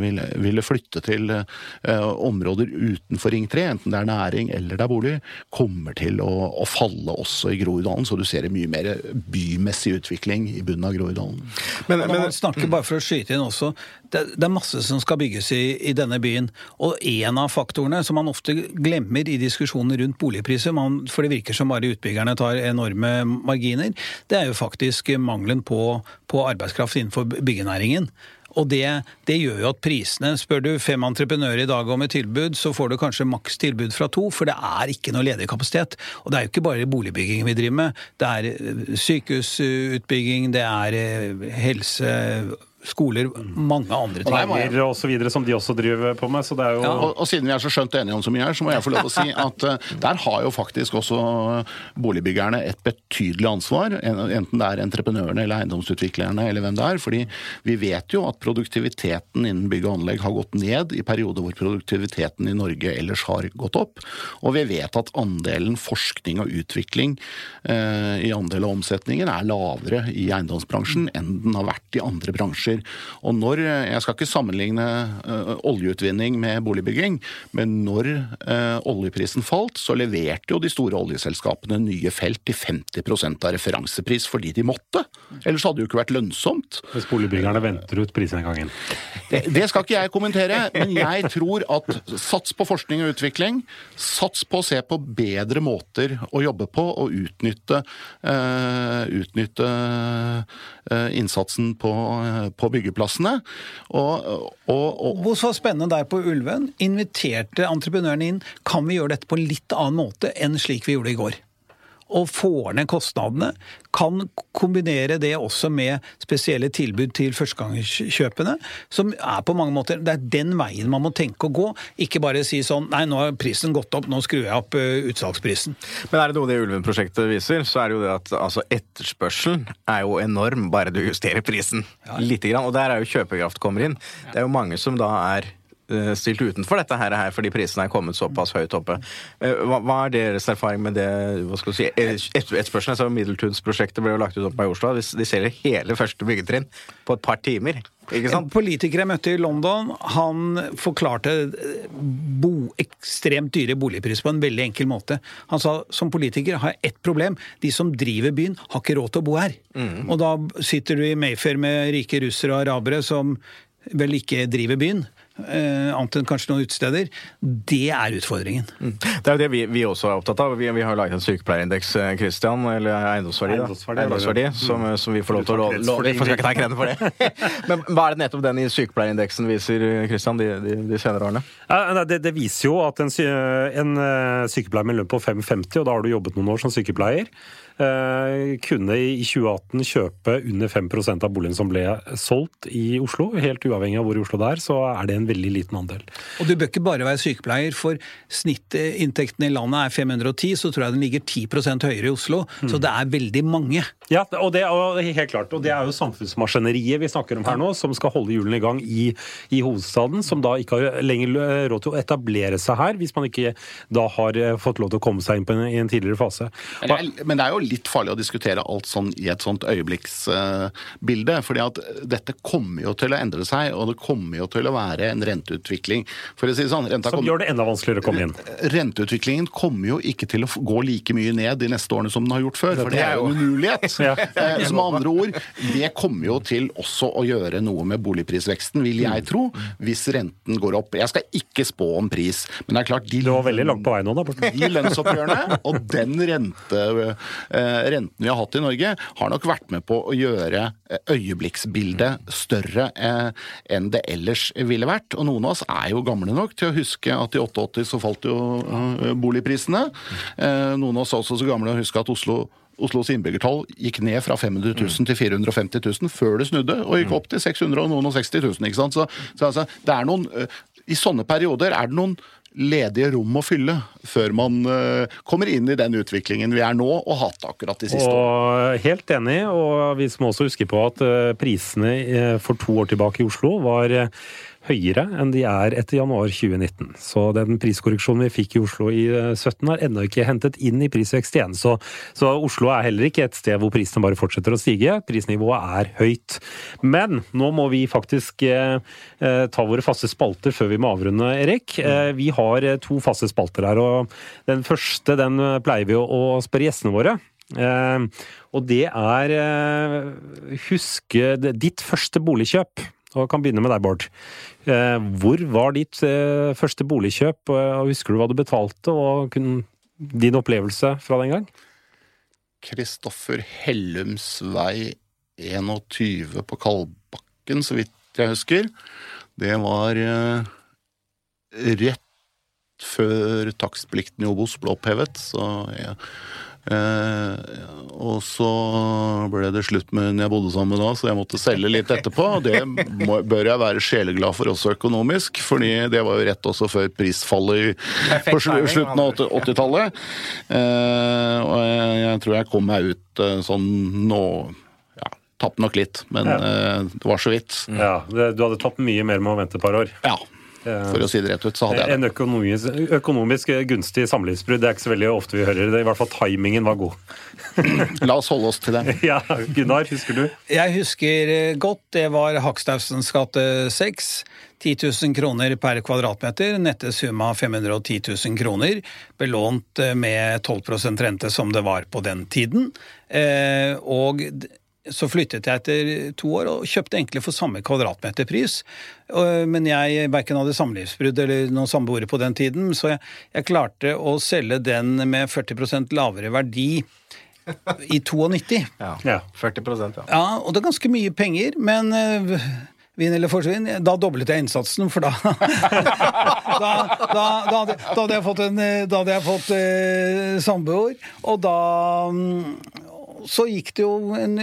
ville, ville flytte til eh, områder utenfor Ring 3, enten det er næring eller det er bolig, kommer til å, å falle også i Groruddalen. Så du ser en mye mer bymessig utvikling i bunnen av Groruddalen. Men, men, snakker bare for å skyte inn også, det, det er masse som skal bygges i, i, denne byen. Og en av faktorene som man ofte glemmer i diskusjoner rundt boligpriser, man, for det virker som bare utbyggerne tar enorme marginer, det er jo faktisk mangelen på, på arbeidskraft innenfor byggenæringen. Og det, det, gjør jo at prisene Spør du fem entreprenører i dag om et tilbud, så får du kanskje maks tilbud fra to, for det er ikke noe ledig kapasitet. Og det er jo ikke bare boligbygging vi driver med. Det er eh, sykehusutbygging, det er eh, helse skoler, mange andre ting. Veier og så videre som de også driver på med. så det er jo... Ja, og, og, siden vi er så skjønt enige om så mye her, så må jeg få lov å si at uh, der har jo faktisk også boligbyggerne et betydelig ansvar. Enten det er entreprenørene eller eiendomsutviklerne eller hvem det er. fordi vi vet jo at produktiviteten innen bygg og anlegg har gått ned i perioder hvor produktiviteten i Norge ellers har gått opp. Og vi vet at andelen forskning og utvikling uh, i andel av omsetningen er lavere i eiendomsbransjen enn den har vært i andre bransjer bransjer. Og når, Jeg skal ikke sammenligne uh, oljeutvinning med boligbygging, men når uh, oljeprisen falt, så leverte jo de store oljeselskapene nye felt til 50% av referansepris fordi de måtte. Ellers hadde det jo ikke vært lønnsomt. Hvis boligbyggerne venter ut prisnedgangen? Det, det skal ikke jeg kommentere, men jeg tror at sats på forskning og utvikling, sats på å se på bedre måter å jobbe på og utnytte, uh, utnytte innsatsen på, på byggeplassene. Og, og, og Hvor så spennende der på Ulven? Inviterte entreprenørene inn. Kan vi gjøre dette på en litt annen måte enn slik vi gjorde i går? Og får ned kostnadene. Kan kombinere det også med spesielle tilbud til førstegangskjøpene. Som er på mange måter Det er den veien man må tenke å gå. Ikke bare si sånn Nei, nå har prisen gått opp, nå skrur jeg opp uh, utsalgsprisen. Men er det noe det Ulven-prosjektet viser, så er det jo det at altså, etterspørselen er jo enorm bare du justerer prisen ja. lite grann. Og der er jo kjøpekraft kommer inn. Det er jo mange som da er Eh, stilt utenfor dette her, fordi prisene er kommet såpass høyt oppe. Eh, hva, hva er deres erfaring med det hva skal du si, etterspørselen? Et, Middeltunsprosjektet ble jo lagt ut opp i Oslo. De selger hele første byggetrinn på et par timer. En politiker jeg møtte i London, han forklarte bo, ekstremt dyre boligpriser på en veldig enkel måte. Han sa som politiker har jeg ett problem. De som driver byen, har ikke råd til å bo her. Mm. Og da sitter du i Mayfair med rike russere og arabere som vel ikke driver byen. Eh, annet enn kanskje noen utesteder. Det er utfordringen. Det er jo det vi, vi også er opptatt av. Vi, vi har laget en sykepleierindeks, Kristian Christian, eller eiendomsverdi, da. Eiendomsverdi, mm. som, som vi får lov til å det. lå- Skal ikke ta kreden for det. Men hva er det nettopp den i sykepleierindeksen viser, Christian, de, de, de senere årene? Ja, det, det viser jo at en, en eh, sykepleier med lønn på 5,50, og da har du jobbet noen år som sykepleier, eh, kunne i 2018 kjøpe under 5% av boligen som ble solgt i Oslo. Helt uavhengig av hvor i Oslo det er, så er det en veldig liten andel. Og du bør ikke bare være sykepleier, for snittinntekten i landet er 510, så tror jeg den ligger 10% høyere i Oslo. Så det er veldig mange. Ja, og det, og helt klart, og det er jo samfunnsmaskineriet vi snakker om her nå, som skal holde hjulene i gang i, i hovedstaden, som da ikke har lenger råd til å etablere seg her, hvis man ikke da har eh, fått lov til å komme seg inn på en, i en tidligere fase. Men det, er, men det er jo litt farlig å diskutere alt sånn i et sånt øyeblikksbilde. fordi at dette kommer jo til å endre seg, og det kommer jo til å være en renteutvikling. For å si sånn, renta Som kom, gjør det enda vanskeligere å komme inn. Renteutviklingen kommer jo ikke til å gå like mye ned de neste årene som den har gjort før, for det er jo en umulighet. Ja. Så med andre ord, det kommer jo til også å gjøre noe med boligprisveksten, vil jeg tro, hvis renten går opp. Jeg skal ikke spå om pris, men det er klart de Du var veldig langt på vei nå, da. De lønnsoppgjørene og den rente, eh, renten vi har hatt i Norge, har nok vært med på å gjøre eh, øyeblikksbildet større eh, enn det ellers ville vært. Og noen av oss er jo gamle nok til å huske at i 88 så falt jo boligprisene. Noen av oss er også så gamle å huske at Oslo Oslos innbyggertall gikk ned fra 500 000 til 450 000 før det snudde, og gikk opp til 600 og noen og 60 000. Ikke sant? Så, så altså, det er noen, eh, I sånne perioder er det noen ledige rom å fylle før man uh, kommer inn i den utviklingen vi er nå og har hatt akkurat de siste årene. Helt enig, og vi må også huske på at uh, prisene uh, for to år tilbake i Oslo var høyere enn de er etter januar 2019. Så den priskorreksjonen vi fikk i Oslo i eh, 17 har ennå ikke hentet inn i prisvekst igjen. Så, så Oslo er heller ikke et sted hvor prisene bare fortsetter å stige. Prisnivået er høyt. Men nå må vi faktisk eh, eh, ta våre faste spalter før vi må avrunde, Erik. Eh, vi har eh, to faste spalter her, og den første den eh, pleier vi å, å spørre gjestene våre. Eh, og det er eh, huske ditt første boligkjøp. Og kan begynne med deg, Bård. Eh, hvor var ditt eh, første boligkjøp, eh, og husker du hva du betalte, og din opplevelse fra den gang? Kristoffer Hellums vei 21 på Kalbakken, så vidt jeg husker. Det var rett før takstplikten i Obos ble opphevet, så jeg, eh, og så ble det slutt med hun jeg bodde sammen med da, så jeg måtte selge litt etterpå. og Det må, bør jeg være sjeleglad for også økonomisk, fordi det var jo rett også før prisfallet på slu- slutten av 80 80-tallet. Eh, og jeg, jeg tror jeg kom meg ut eh, sånn nå ja, Tapte nok litt, men eh, det var så vidt. Ja, Du hadde tatt mye mer med å vente et par år. Ja, for å si det rett ut, så hadde jeg det. En økonomisk, økonomisk gunstig samlivsbrudd, det er ikke så veldig ofte vi hører det. I hvert fall timingen var god. La oss holde oss til det. Ja, Gunnar, husker du? Jeg husker godt, det var Hakstausens gate 6. 10 000 kroner per kvadratmeter, nette summa 510 000 kroner. Belånt med 12% rente som det var på den tiden. Eh, og så flyttet jeg etter to år og kjøpte egentlig for samme kvadratmeterpris. Men jeg verken hadde samlivsbrudd eller noen samboere på den tiden, så jeg, jeg klarte å selge den med 40% lavere verdi i 92. Ja. Ja. 40 ja. Ja, og det er ganske mye penger, men eh, Vinn eller forsvinn, da doblet jeg innsatsen, for da da, da, da, hadde, da hadde jeg fått en eh, Da hadde jeg fått eh, samboer, og da mm, så gikk det jo en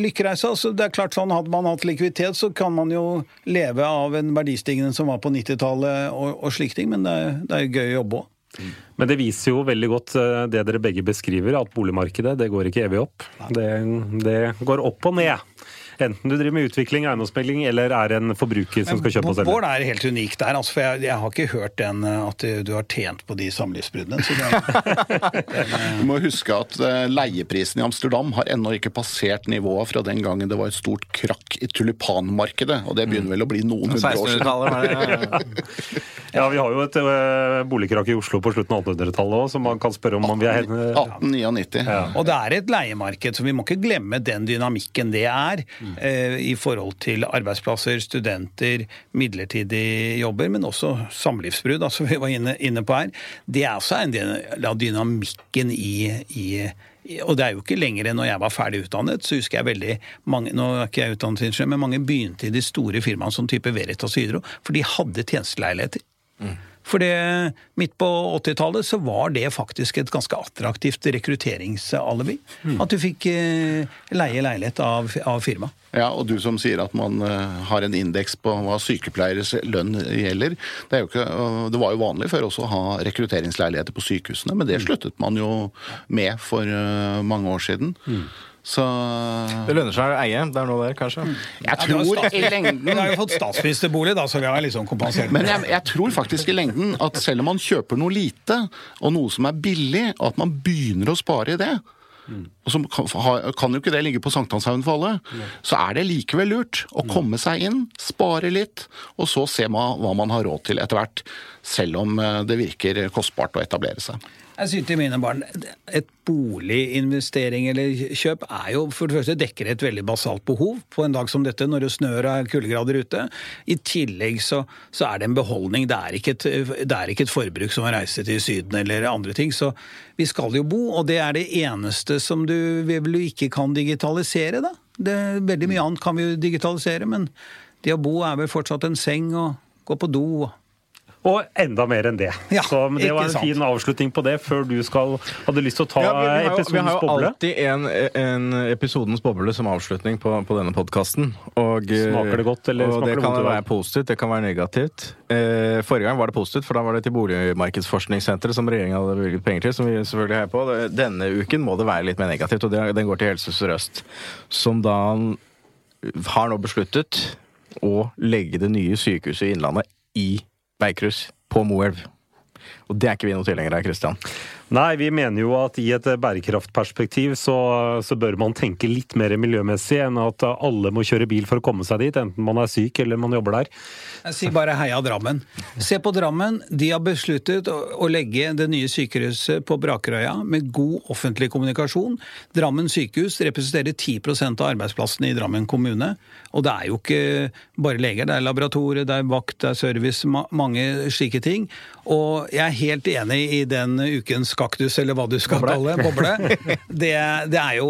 lykkereise. altså det er klart sånn Hadde man hatt likviditet, så kan man jo leve av en verdistigning som var på 90-tallet og, og slike ting, men det er, det er gøy å jobbe òg. Men det viser jo veldig godt eh, det dere begge beskriver, at boligmarkedet det går ikke evig opp. Det, det går opp og ned. Enten du driver med utvikling, eiendomsmegling, eller er en forbruker som skal kjøpe og selge. Bård er helt unik der, altså, for jeg, jeg har ikke hørt den eh, at du, har tjent på de samlivsbruddene. Så det, Du må huske at eh, leieprisen i Amsterdam har ennå ikke passert nivået fra den gangen det var et stort krakk i tulipanmarkedet, og det begynner vel å bli noen hundre år siden. 1600-tallet var det Ja, vi har jo et øh, boligkrakk i Oslo på slutten av 1800-tallet òg, som man kan spørre om om vi er helt 1899. Og det er et leiemarked, så vi må ikke glemme den dynamikken det er. Eh, i forhold til arbeidsplasser, studenter, midlertidige jobber, men også samlivsbrudd, altså vi var inne, inne på her. Det er også en del av dynamikken i, i og det er jo ikke lenger enn når jeg var ferdig utdannet, så husker jeg veldig mange nå er ikke jeg utdannet, men mange begynte i de store firmaene som type Veritas Hydro, for de hadde tjenesteleiligheter. Mm. For det, midt på 80-tallet så var det faktisk et ganske attraktivt rekrutteringsalibi. Mm. At du fikk eh, leie leilighet av, av firma. Ja, og du som sier at man uh, har en indeks på hva sykepleieres lønn gjelder. Det, ikke, det, var jo vanlig før også å ha rekrutteringsleiligheter på sykehusene, men det mm. sluttet man jo med for uh, mange år siden. Mm. Så Det lønner seg å eie. Det er noe der, kanskje? Mm. Jeg tror ja, i lengden Vi har jo fått statsministerbolig, da, så vi har liksom kompensert. Men jeg, jeg, tror faktisk i lengden at selv om man kjøper noe lite, og noe som er billig, og at man begynner å spare i det, mm. og så kan, jo ikke det ligge på sankthanshaugen for alle, mm. så er det likevel lurt å komme seg inn, spare litt, og så se hva man har råd til etter hvert. Selv om eh, det virker kostbart å etablere seg. Jeg sier til mine barn et boliginvestering eller kjøp er jo for det første dekker et veldig basalt behov på en dag som dette, når det snør og er kuldegrader ute. I tillegg så, så, er det en beholdning. Det er, ikke et, er ikke et forbruk som å reise til Syden eller andre ting. Så vi skal jo bo, og det er det eneste som du vel ikke kan digitalisere, da. Det, veldig mye annet kan vi jo digitalisere, men det å bo er vel fortsatt en seng og gå på do. og og enda mer enn det. Ja, så Det var en sant. fin avslutning på det, før du skal, hadde lyst til å ta ja, vi, vi episodens boble. Vi har jo alltid en, en, episodens boble som avslutning på, på denne podkasten. Smaker det godt, eller og det, det kan være positivt, det kan være negativt. Eh, forrige gang var det positivt, for da var det til Boligmarkedsforskningssenteret som regjeringa hadde bevilget penger til, som vi selvfølgelig heier på. Denne uken må det være litt mer negativt, og det, den går til Helse Sør-Øst, som da har nå besluttet å legge det nye sykehuset i Innlandet i veikryss på Moelv. Og det er ikke vi noe tilhengere av, Kristian. Nei, vi mener jo at i et bærekraftperspektiv så, så, bør man tenke litt mer miljømessig enn at alle må kjøre bil for å komme seg dit, enten man er syk eller man jobber der. Jeg sier bare heia Drammen. Se på Drammen. De har besluttet å legge det nye sykehuset på Brakerøya med god offentlig kommunikasjon. Drammen sykehus representerer 10% av arbeidsplassene i Drammen kommune. Og det er jo ikke bare leger, det er laboratorier, det er vakt, det er service, mange slike ting. Og jeg er helt enig i den ukens kaktus, eller hva du skal kalle boble. Det, det er jo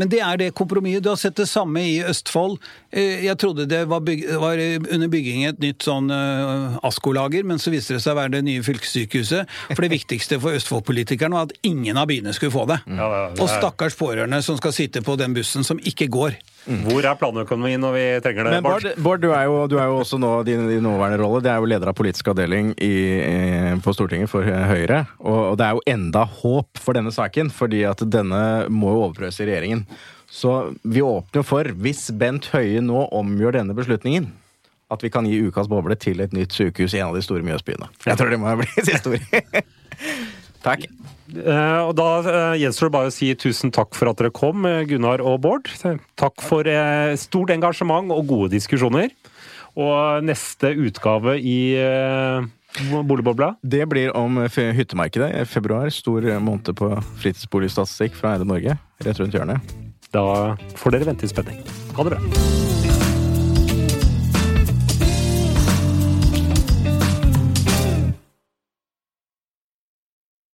men det er det kompromisset. Du har sett det samme i Østfold. Eh, jeg trodde det var, byg var under bygging et nytt sånn uh, Asko-lager, men så viste det seg å være det nye fylkessykehuset. For det viktigste for Østfold-politikerne var at ingen av byene skulle få det. Ja, det er... Og stakkars pårørende som skal sitte på den bussen som ikke går. Mm. Hvor er planøkonomien når vi trenger det? Men Bård, Bård du, er jo, du, er jo, også nå din, din nåværende rolle. Det er jo leder av politisk avdeling i, på Stortinget for Høyre. Og, og, det er jo enda håp for denne saken, fordi at denne må jo overprøves i regjeringen. Så vi åpner for, hvis Bent Høie nå omgjør denne beslutningen, at vi kan gi ukas boble til et nytt sykehus i en av de store Mjøsbyene. Jeg tror det må bli siste ord. Takk. Uh, og Da uh, gjenstår det bare å si tusen takk for at dere kom, eh, Gunnar og Bård. Takk for stort engasjement og gode diskusjoner. Og neste utgave i Boligbobla? Det blir om hyttemarkedet februar. Stor måned på fritidsboligstatistikk fra Eide Norge. Rett rundt hjørnet. Da får dere vente i spenning. Ha det bra.